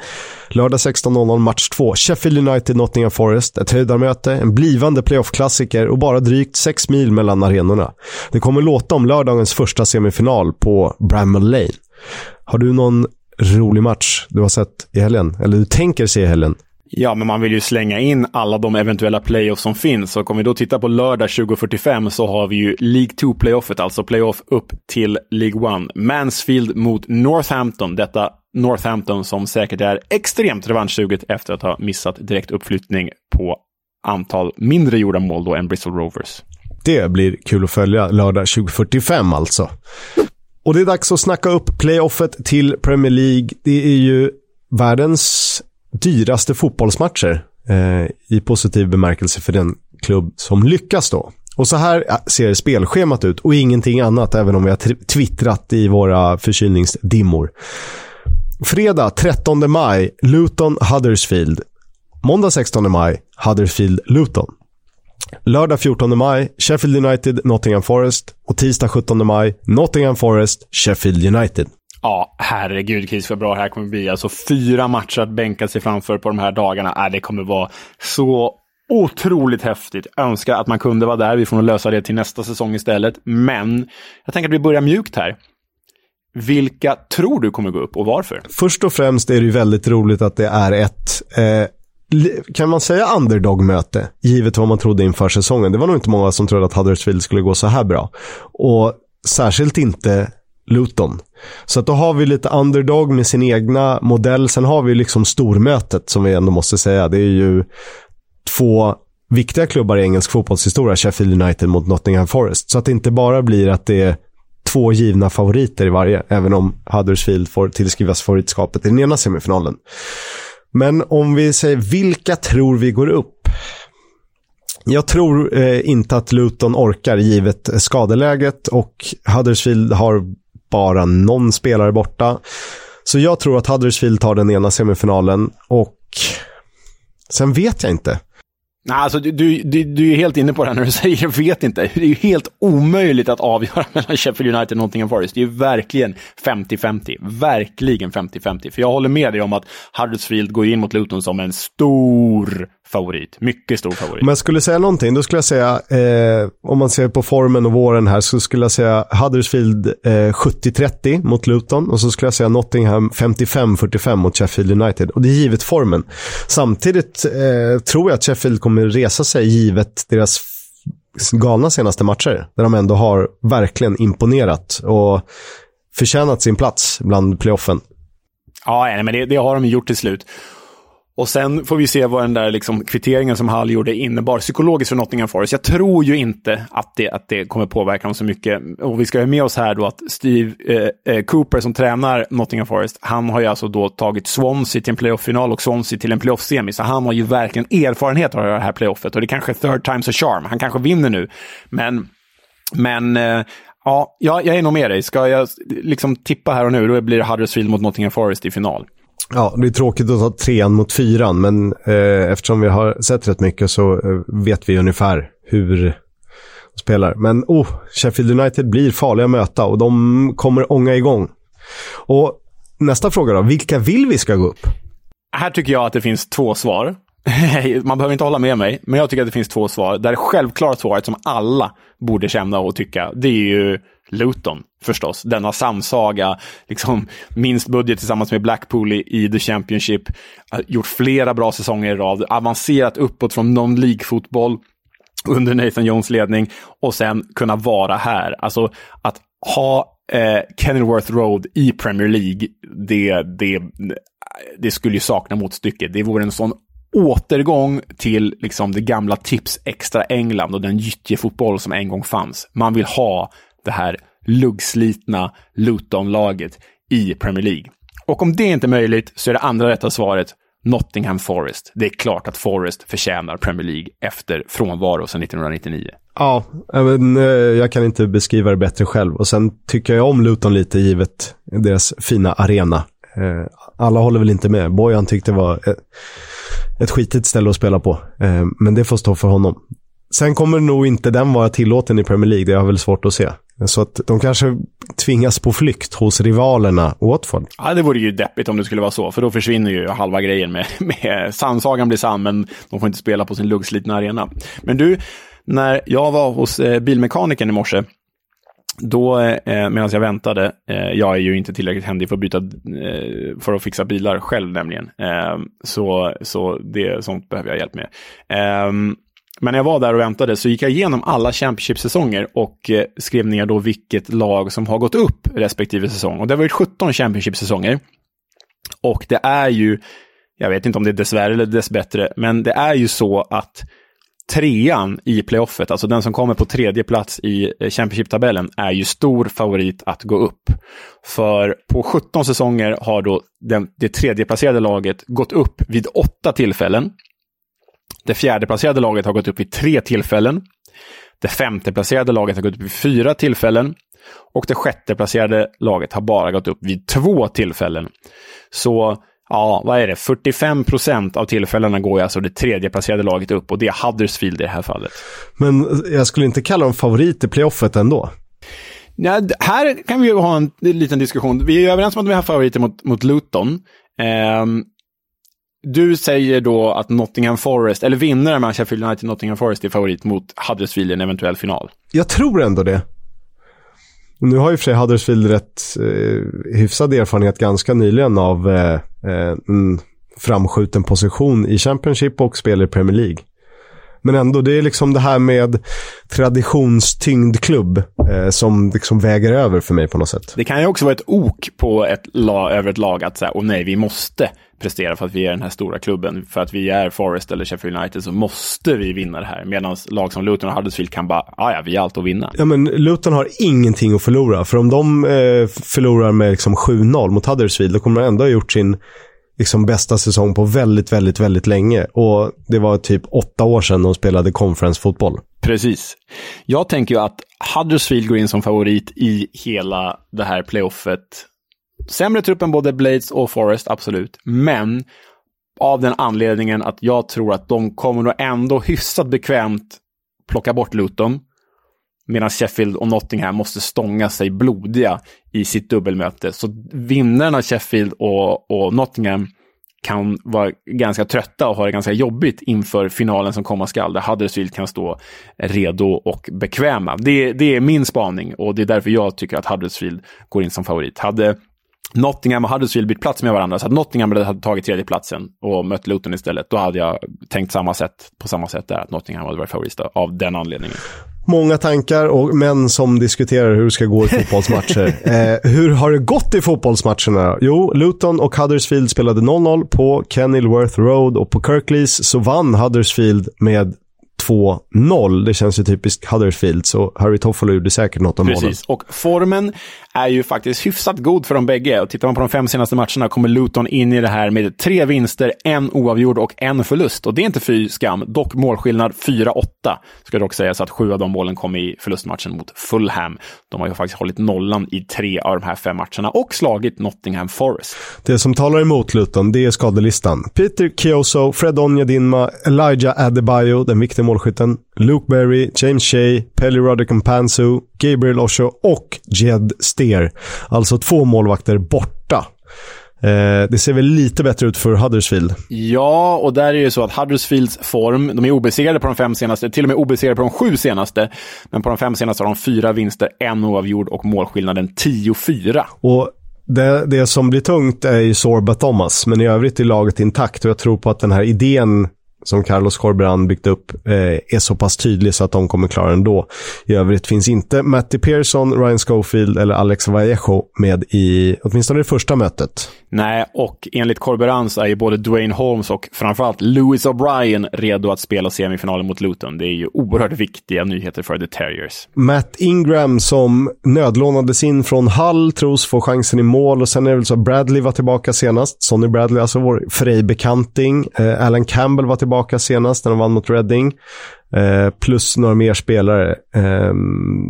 Lördag 16.00 match 2. Sheffield United, Nottingham Forest. Ett höjdarmöte, en blivande playoff-klassiker och bara drygt 6 mil mellan arenorna. Det kommer låta om lördagens första semifinal på Bramall Lane. Har du någon rolig match du har sett i helgen? Eller du tänker se i helgen? Ja, men man vill ju slänga in alla de eventuella playoffs som finns. Och om vi då tittar på lördag 2045 så har vi ju League 2-playoffet, alltså playoff upp till League 1. Mansfield mot Northampton. Detta Northampton som säkert är extremt revanschsuget efter att ha missat direkt uppflyttning på antal mindre gjorda mål då än Bristol Rovers. Det blir kul att följa lördag 2045 alltså. Och det är dags att snacka upp playoffet till Premier League. Det är ju världens dyraste fotbollsmatcher eh, i positiv bemärkelse för den klubb som lyckas då. Och så här ser spelschemat ut och ingenting annat, även om vi har twittrat i våra förkylningsdimmor. Fredag 13 maj, Luton Huddersfield. Måndag 16 maj, Huddersfield Luton. Lördag 14 maj, Sheffield United, Nottingham Forest. Och tisdag 17 maj, Nottingham Forest, Sheffield United. Ja, herregud Chris vad bra det här kommer bli. Alltså fyra matcher att bänka sig framför på de här dagarna. Äh, det kommer vara så otroligt häftigt. Önskar att man kunde vara där. Vi får nog lösa det till nästa säsong istället. Men jag tänker att vi börjar mjukt här. Vilka tror du kommer gå upp och varför? Först och främst är det ju väldigt roligt att det är ett eh kan man säga underdog-möte, givet vad man trodde inför säsongen. Det var nog inte många som trodde att Huddersfield skulle gå så här bra. Och särskilt inte Luton. Så att då har vi lite underdog med sin egna modell. Sen har vi liksom stormötet som vi ändå måste säga. Det är ju två viktiga klubbar i engelsk fotbollshistoria, Sheffield United mot Nottingham Forest. Så att det inte bara blir att det är två givna favoriter i varje, även om Huddersfield får tillskrivas favoritskapet i den ena semifinalen. Men om vi säger vilka tror vi går upp? Jag tror eh, inte att Luton orkar givet skadeläget och Huddersfield har bara någon spelare borta. Så jag tror att Huddersfield tar den ena semifinalen och sen vet jag inte. Nej, alltså, du, du, du är helt inne på det här när du säger jag vet inte. Det är ju helt omöjligt att avgöra mellan Sheffield United och Nottingham Forest. Det är ju verkligen 50-50. Verkligen 50-50. För jag håller med dig om att Huddersfield går in mot Luton som en stor favorit. Mycket stor favorit. Om jag skulle säga någonting, då skulle jag säga, eh, om man ser på formen och våren här, så skulle jag säga Huddersfield eh, 70-30 mot Luton och så skulle jag säga Nottingham 55-45 mot Sheffield United. Och det är givet formen. Samtidigt eh, tror jag att Sheffield kommer resa sig givet deras galna senaste matcher, där de ändå har verkligen imponerat och förtjänat sin plats bland playoffen. Ja, men det, det har de gjort till slut. Och sen får vi se vad den där liksom kvitteringen som Hall gjorde innebar psykologiskt för Nottingham Forest. Jag tror ju inte att det, att det kommer påverka dem så mycket. Och vi ska ha med oss här då att Steve eh, eh Cooper som tränar Nottingham Forest, han har ju alltså då tagit Swansea till en playoff-final och Swansea till en playoff-semi. Så han har ju verkligen erfarenhet av det här playoffet. Och det är kanske third time's a charm. Han kanske vinner nu. Men, men eh, ja, jag är nog med dig. Ska jag liksom tippa här och nu, då blir det Huddersfield mot Nottingham Forest i final. Ja, det är tråkigt att ta trean mot fyran, men eh, eftersom vi har sett rätt mycket så eh, vet vi ungefär hur de spelar. Men oh, Sheffield United blir farliga att möta och de kommer ånga igång. Och nästa fråga då, vilka vill vi ska gå upp? Här tycker jag att det finns två svar. Man behöver inte hålla med mig, men jag tycker att det finns två svar. Där det självklara svaret som alla borde känna och tycka, det är ju Luton förstås. Denna samsaga, liksom minst budget tillsammans med Blackpool i, i The Championship. Gjort flera bra säsonger i rad, avancerat uppåt från non-League-fotboll under Nathan Jones ledning och sen kunna vara här. Alltså att ha eh, Kenilworth Road i Premier League, det, det, det skulle ju sakna motstycke. Det vore en sån återgång till liksom det gamla tips extra England och den gyttjefotboll som en gång fanns. Man vill ha det här luggslitna Luton-laget i Premier League. Och om det inte är möjligt så är det andra rätta svaret Nottingham Forest. Det är klart att Forest förtjänar Premier League efter frånvaro sedan 1999. Ja, eh, men, eh, jag kan inte beskriva det bättre själv. Och sen tycker jag om Luton lite givet deras fina arena. Eh, alla håller väl inte med. Bojan tyckte det var ett skitigt ställe att spela på. Eh, men det får stå för honom. Sen kommer nog inte den vara tillåten i Premier League. Det har jag väl svårt att se. Så att de kanske tvingas på flykt hos rivalerna Watford. Ja, det vore ju deppigt om det skulle vara så, för då försvinner ju halva grejen med, med sannsagan blir sann, men de får inte spela på sin luggslitna arena. Men du, när jag var hos eh, bilmekanikern i morse, då, eh, medan jag väntade, eh, jag är ju inte tillräckligt händig för att byta, eh, för att fixa bilar själv nämligen. Eh, så, så det, sånt behöver jag hjälp med. Eh, men när jag var där och väntade så gick jag igenom alla Championship-säsonger och eh, skrev ner då vilket lag som har gått upp respektive säsong. Och det har varit 17 Championship-säsonger. Och det är ju, jag vet inte om det är dessvärre eller dessbättre, men det är ju så att trean i playoffet, alltså den som kommer på tredje plats i eh, Championship-tabellen, är ju stor favorit att gå upp. För på 17 säsonger har då den, det tredjeplacerade laget gått upp vid åtta tillfällen. Det fjärdeplacerade laget har gått upp vid tre tillfällen. Det femteplacerade laget har gått upp vid fyra tillfällen. Och det sjätteplacerade laget har bara gått upp vid två tillfällen. Så ja, vad är det? 45 procent av tillfällena går alltså det tredje placerade laget upp och det är Huddersfield i det här fallet. Men jag skulle inte kalla dem favorit i playoffet ändå. Ja, här kan vi ha en liten diskussion. Vi är överens om att vi har favoriter mot, mot Luton. Um, du säger då att Nottingham Forest, eller vinnaren mellan Sheffield United och Nottingham Forest är favorit mot Huddersfield i en eventuell final. Jag tror ändå det. Nu har ju för sig Huddersfield rätt eh, hyfsad erfarenhet ganska nyligen av eh, eh, en framskjuten position i Championship och spel i Premier League. Men ändå, det är liksom det här med traditionstyngd klubb eh, som liksom väger över för mig på något sätt. Det kan ju också vara ett ok på ett lag, över ett lag att säga, åh nej, vi måste prestera för att vi är den här stora klubben. För att vi är Forest eller Sheffield United så måste vi vinna det här. Medan lag som Luton och Huddersfield kan bara, ja ja, vi har allt att vinna. Ja men Luton har ingenting att förlora. För om de eh, förlorar med liksom 7-0 mot Huddersfield, då kommer de ändå ha gjort sin liksom bästa säsong på väldigt, väldigt, väldigt länge. Och det var typ åtta år sedan de spelade conference-fotboll. Precis. Jag tänker ju att Huddersfield går in som favorit i hela det här playoffet. Sämre trupp än både Blades och Forest, absolut. Men av den anledningen att jag tror att de kommer nog ändå hyfsat bekvämt plocka bort Luton. Medan Sheffield och Nottingham måste stånga sig blodiga i sitt dubbelmöte. Så vinnarna av Sheffield och, och Nottingham kan vara ganska trötta och ha det ganska jobbigt inför finalen som komma skall, där Huddersfield kan stå redo och bekväma. Det, det är min spaning och det är därför jag tycker att Huddersfield går in som favorit. Hade Nottingham och Huddersfield bytt plats med varandra, så att Nottingham hade tagit tredjeplatsen och mött Luton istället, då hade jag tänkt samma sätt, på samma sätt där, att Nottingham hade varit favorit av den anledningen. Många tankar och män som diskuterar hur det ska gå i fotbollsmatcher. eh, hur har det gått i fotbollsmatcherna? Jo, Luton och Huddersfield spelade 0-0 på Kenilworth Road och på Kirklees så vann Huddersfield med 2-0. Det känns ju typiskt Huddersfield, så Harry Toffolo gjorde säkert något av målen. Precis, och formen är ju faktiskt hyfsat god för de bägge. Och tittar man på de fem senaste matcherna kommer Luton in i det här med tre vinster, en oavgjord och en förlust. Och det är inte fy skam, dock målskillnad 4-8. Ska dock sägas att sju av de målen kom i förlustmatchen mot Fulham. De har ju faktiskt hållit nollan i tre av de här fem matcherna och slagit Nottingham Forest. Det som talar emot Luton, det är skadelistan. Peter Kioso, Fred Onyedinma, Elijah Adebayo, den viktiga målskytten, Luke Berry, James Shea, Pelly Roderick Pansu, Gabriel Osho och Jed Steer. Alltså två målvakter borta. Eh, det ser väl lite bättre ut för Huddersfield. Ja, och där är det så att Huddersfields form, de är obesegrade på de fem senaste, till och med obesegrade på de sju senaste. Men på de fem senaste har de fyra vinster, en oavgjord och målskillnaden 10-4. Och det, det som blir tungt är ju Sorba Thomas, men i övrigt är laget intakt och jag tror på att den här idén som Carlos Corberan byggt upp eh, är så pass tydlig så att de kommer klara den då. I övrigt finns inte Matty Pearson, Ryan Schofield eller Alex Vallejo med i åtminstone det första mötet. Nej, och enligt Corberan så är ju både Dwayne Holmes och framförallt Louis O'Brien redo att spela semifinalen mot Luton. Det är ju oerhört viktiga nyheter för The Terriers. Matt Ingram som nödlånades in från Hull tros få chansen i mål och sen är det väl så att Bradley var tillbaka senast. Sonny Bradley, alltså vår Frej-bekanting. Eh, Alan Campbell var tillbaka senast när de vann mot Reading. Eh, plus några mer spelare. Eh,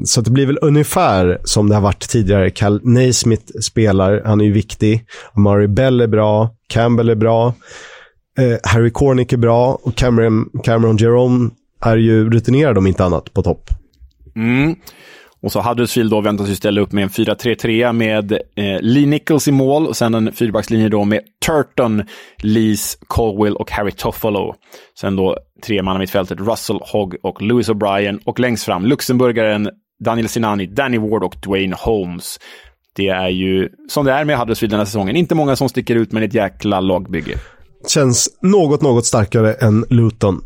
så det blir väl ungefär som det har varit tidigare. Cal Naismith spelar, han är ju viktig. Amari Bell är bra, Campbell är bra. Eh, Harry Cornick är bra och Cameron, Cameron Jerome är ju rutinerad om inte annat på topp. Mm. Och så Huddersfield då väntas ju ställa upp med en 4-3-3 med eh, Lee Nichols i mål och sen en fyrbackslinje då med Turton, Lees, Colwell och Harry Toffolo. Sen då tre man i mittfältet Russell, Hogg och Lewis O'Brien och längst fram luxemburgaren Daniel Sinani, Danny Ward och Dwayne Holmes. Det är ju, som det är med Huddersfield den här säsongen, inte många som sticker ut men ett jäkla lagbygge. Känns något, något starkare än Luton.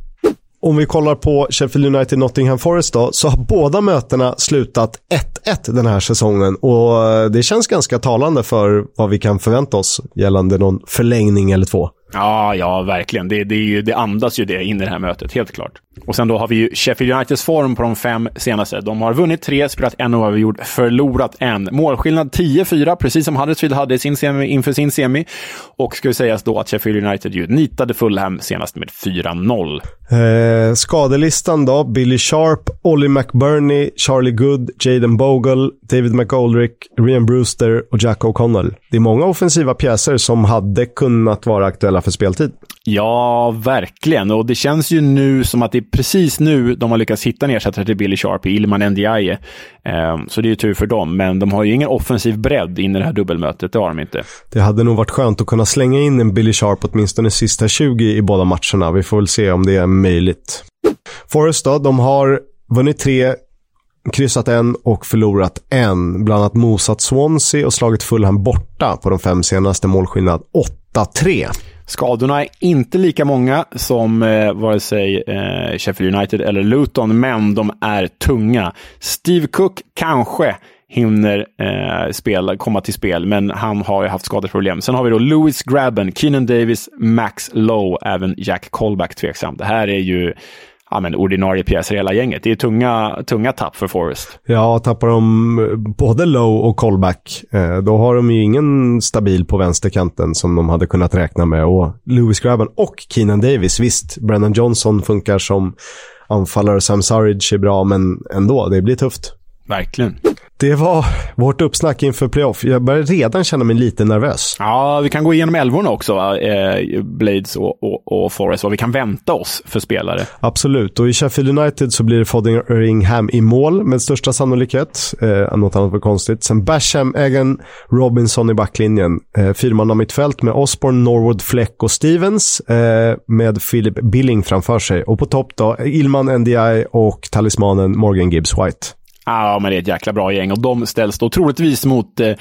Om vi kollar på Sheffield United Nottingham Forest då, så har båda mötena slutat 1-1 den här säsongen. Och eh, det känns ganska talande för vad vi kan förvänta oss gällande någon förlängning eller två. Ja, ja, verkligen. Det, det, är ju, det andas ju det in i det här mötet, helt klart. Och sen då har vi ju Sheffield Uniteds form på de fem senaste. De har vunnit tre, spelat en oavgjord, förlorat en. Målskillnad 10-4, precis som Huddersfield hade sin semi, inför sin semi. Och ska ju sägas då att Sheffield United ju nitade Fulham senast med 4-0. Eh, skadelistan då, Billy Sharp, Ollie McBurney, Charlie Good, Jaden Bogle, David McGoldrick, Rian Brewster och Jack O'Connell. Det är många offensiva pjäser som hade kunnat vara aktuella för speltid. Ja, verkligen. Och det känns ju nu som att det är precis nu de har lyckats hitta en ersättare till Billy Sharp, Ilman Ndiaye. Um, så det är ju tur för dem. Men de har ju ingen offensiv bredd in i det här dubbelmötet. Det har de inte. Det hade nog varit skönt att kunna slänga in en Billy Sharp åtminstone sista 20 i båda matcherna. Vi får väl se om det är möjligt. Forest då, de har vunnit tre, kryssat en och förlorat en. Bland annat mosat Swansea och slagit Fulham borta på de fem senaste målskillnad 8-3. Skadorna är inte lika många som eh, vare sig eh, Sheffield United eller Luton, men de är tunga. Steve Cook kanske hinner eh, spela, komma till spel, men han har ju haft skadeproblem. Sen har vi då Lewis Grabben, Keenan Davis, Max Lowe, även Jack Colback tveksam. Det här är ju ja, men ordinarie pjäser hela gänget. Det är tunga, tunga tapp för Forest. Ja, tappar de både Low och Callback, eh, då har de ju ingen stabil på vänsterkanten som de hade kunnat räkna med. Och Lewis Grabben och Keenan Davis, visst, Brennan Johnson funkar som anfallare, Sam Surridge är bra, men ändå, det blir tufft. Verkligen. Det var vårt uppsnack inför playoff. Jag börjar redan känna mig lite nervös. Ja, vi kan gå igenom älvorna också, eh, Blades och, och, och, Forest, vad vi kan vänta oss för spelare. Absolut, och i Sheffield United så blir det Fodderingham i mål med största sannolikhet. Eh, något annat var konstigt. Sen Basham, Egan, Robinson i backlinjen. Eh, Fyrmanna mittfält med Osborne, Norwood, Fleck och Stevens eh, med Philip Billing framför sig. Och på topp då, Ilman NDI och talismanen Morgan Gibbs White. Ja, men det är ett jäkla bra gäng och de ställs då troligtvis mot eh,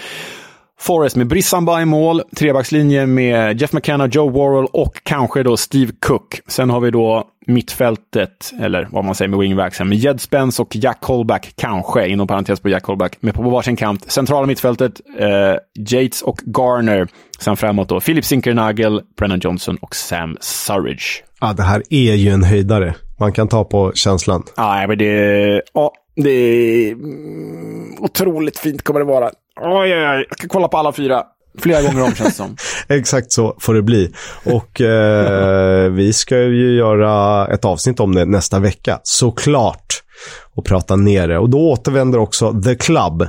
Forest med Brissamba i mål, trebackslinje med Jeff McKenna, Joe Worrell och kanske då Steve Cook. Sen har vi då mittfältet, eller vad man säger med wingbacksen, med Jed Spence och Jack Colback, kanske, inom parentes på Jack Colback, med på varsin kant. Centrala mittfältet, eh, Yates och Garner. Sen framåt då Philip Sinkernagel, Brennan Johnson och Sam Surridge. Ja, det här är ju en höjdare. Man kan ta på känslan. Ja, men det... Ja, det är mm, otroligt fint kommer det vara. Oj, oj, oj. Jag ska kolla på alla fyra. Flera gånger om känns det som. Exakt så får det bli. Och eh, vi ska ju göra ett avsnitt om det nästa vecka, såklart. Och prata ner det. Och då återvänder också The Club.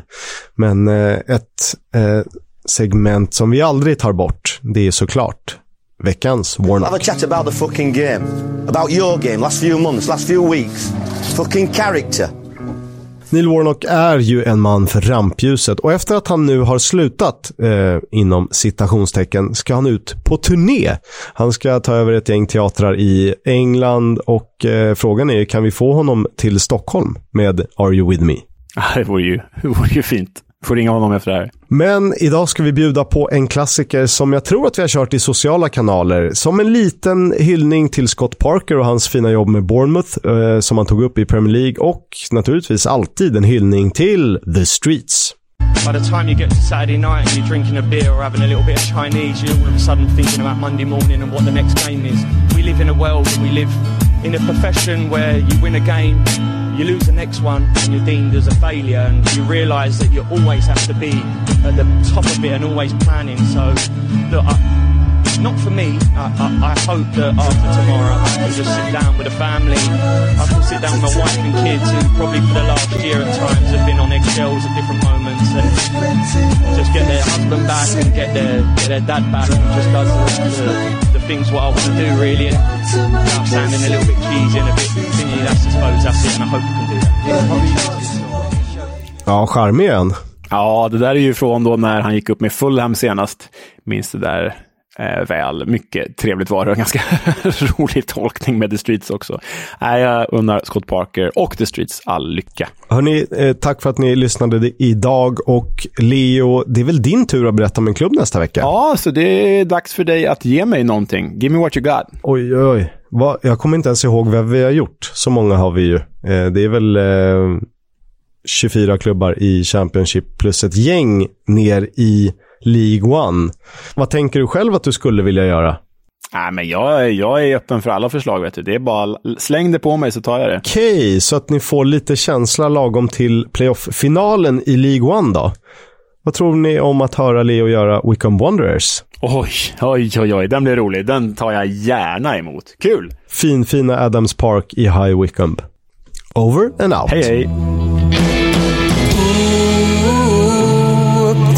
Men eh, ett eh, segment som vi aldrig tar bort, det är såklart veckans Warnock. Have a chat about the fucking game. About your game, last few months, last few weeks. Fucking character. Neil Warnock är ju en man för rampljuset och efter att han nu har slutat eh, inom citationstecken ska han ut på turné. Han ska ta över ett gäng teatrar i England och eh, frågan är kan vi få honom till Stockholm med Are You With Me? Det vore ju, det vore ju fint. Får ringa honom efter det här. Men idag ska vi bjuda på en klassiker som jag tror att vi har kört i sociala kanaler. Som en liten hyllning till Scott Parker och hans fina jobb med Bournemouth eh, som han tog upp i Premier League och naturligtvis alltid en hyllning till The Streets. By the time you get to Saturday night and you're drinking a beer or having a little bit of Chinese, you're all of a sudden thinking about Monday morning and what the next game is. We live in a world and we live in a profession where you win a game, you lose the next one, and you're deemed as a failure, and you realise that you always have to be at the top of it and always planning. So, look, I, not for me. I, I, I, hope that after tomorrow I can just sit down with a family. I can sit down with my wife and kids who probably for the last year at times have been on eggshells at different moments and just get their husband back and get their, get their dad back and just does the, the, things what I want to do really. And without sounding a little bit cheesy and a bit thingy, that's I suppose that's it and I hope we can do that. Ja, charmig han. Ja, det där är ju från då när han gick upp med Fulham senast. Minns det där eh, väl. Mycket trevligt var det och ganska rolig tolkning med The Streets också. Eh, jag unnar Scott Parker och The Streets all lycka. Hörni, eh, tack för att ni lyssnade idag och Leo, det är väl din tur att berätta om en klubb nästa vecka? Ja, så det är dags för dig att ge mig någonting. Give me what you got. Oj, oj. Va? Jag kommer inte ens ihåg vad vi har gjort. Så många har vi ju. Eh, det är väl eh, 24 klubbar i Championship plus ett gäng ner i League One. Vad tänker du själv att du skulle vilja göra? Nej, men jag, jag är öppen för alla förslag. Vet du. Det är bara släng det på mig så tar jag det. Okej, okay, så att ni får lite känsla lagom till playoff-finalen i League One då. Vad tror ni om att höra Leo göra Wickham Wanderers? Oj, oj, oj, oj, den blir rolig. Den tar jag gärna emot. Kul! Finfina Adams Park i High Wickham. Over and out. Hej, hej.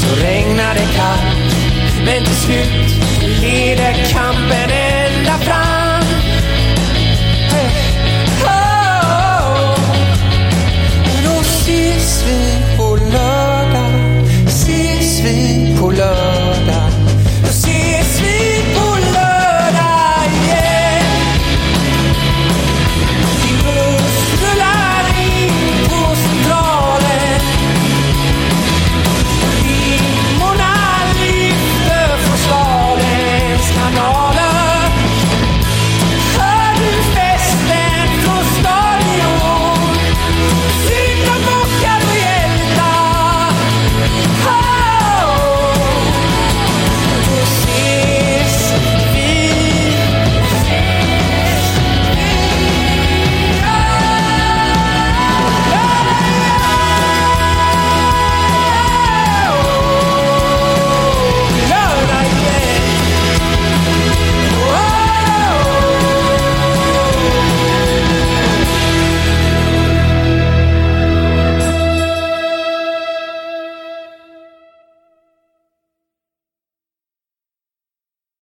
Så regnar det kallt, men till slut leder kampen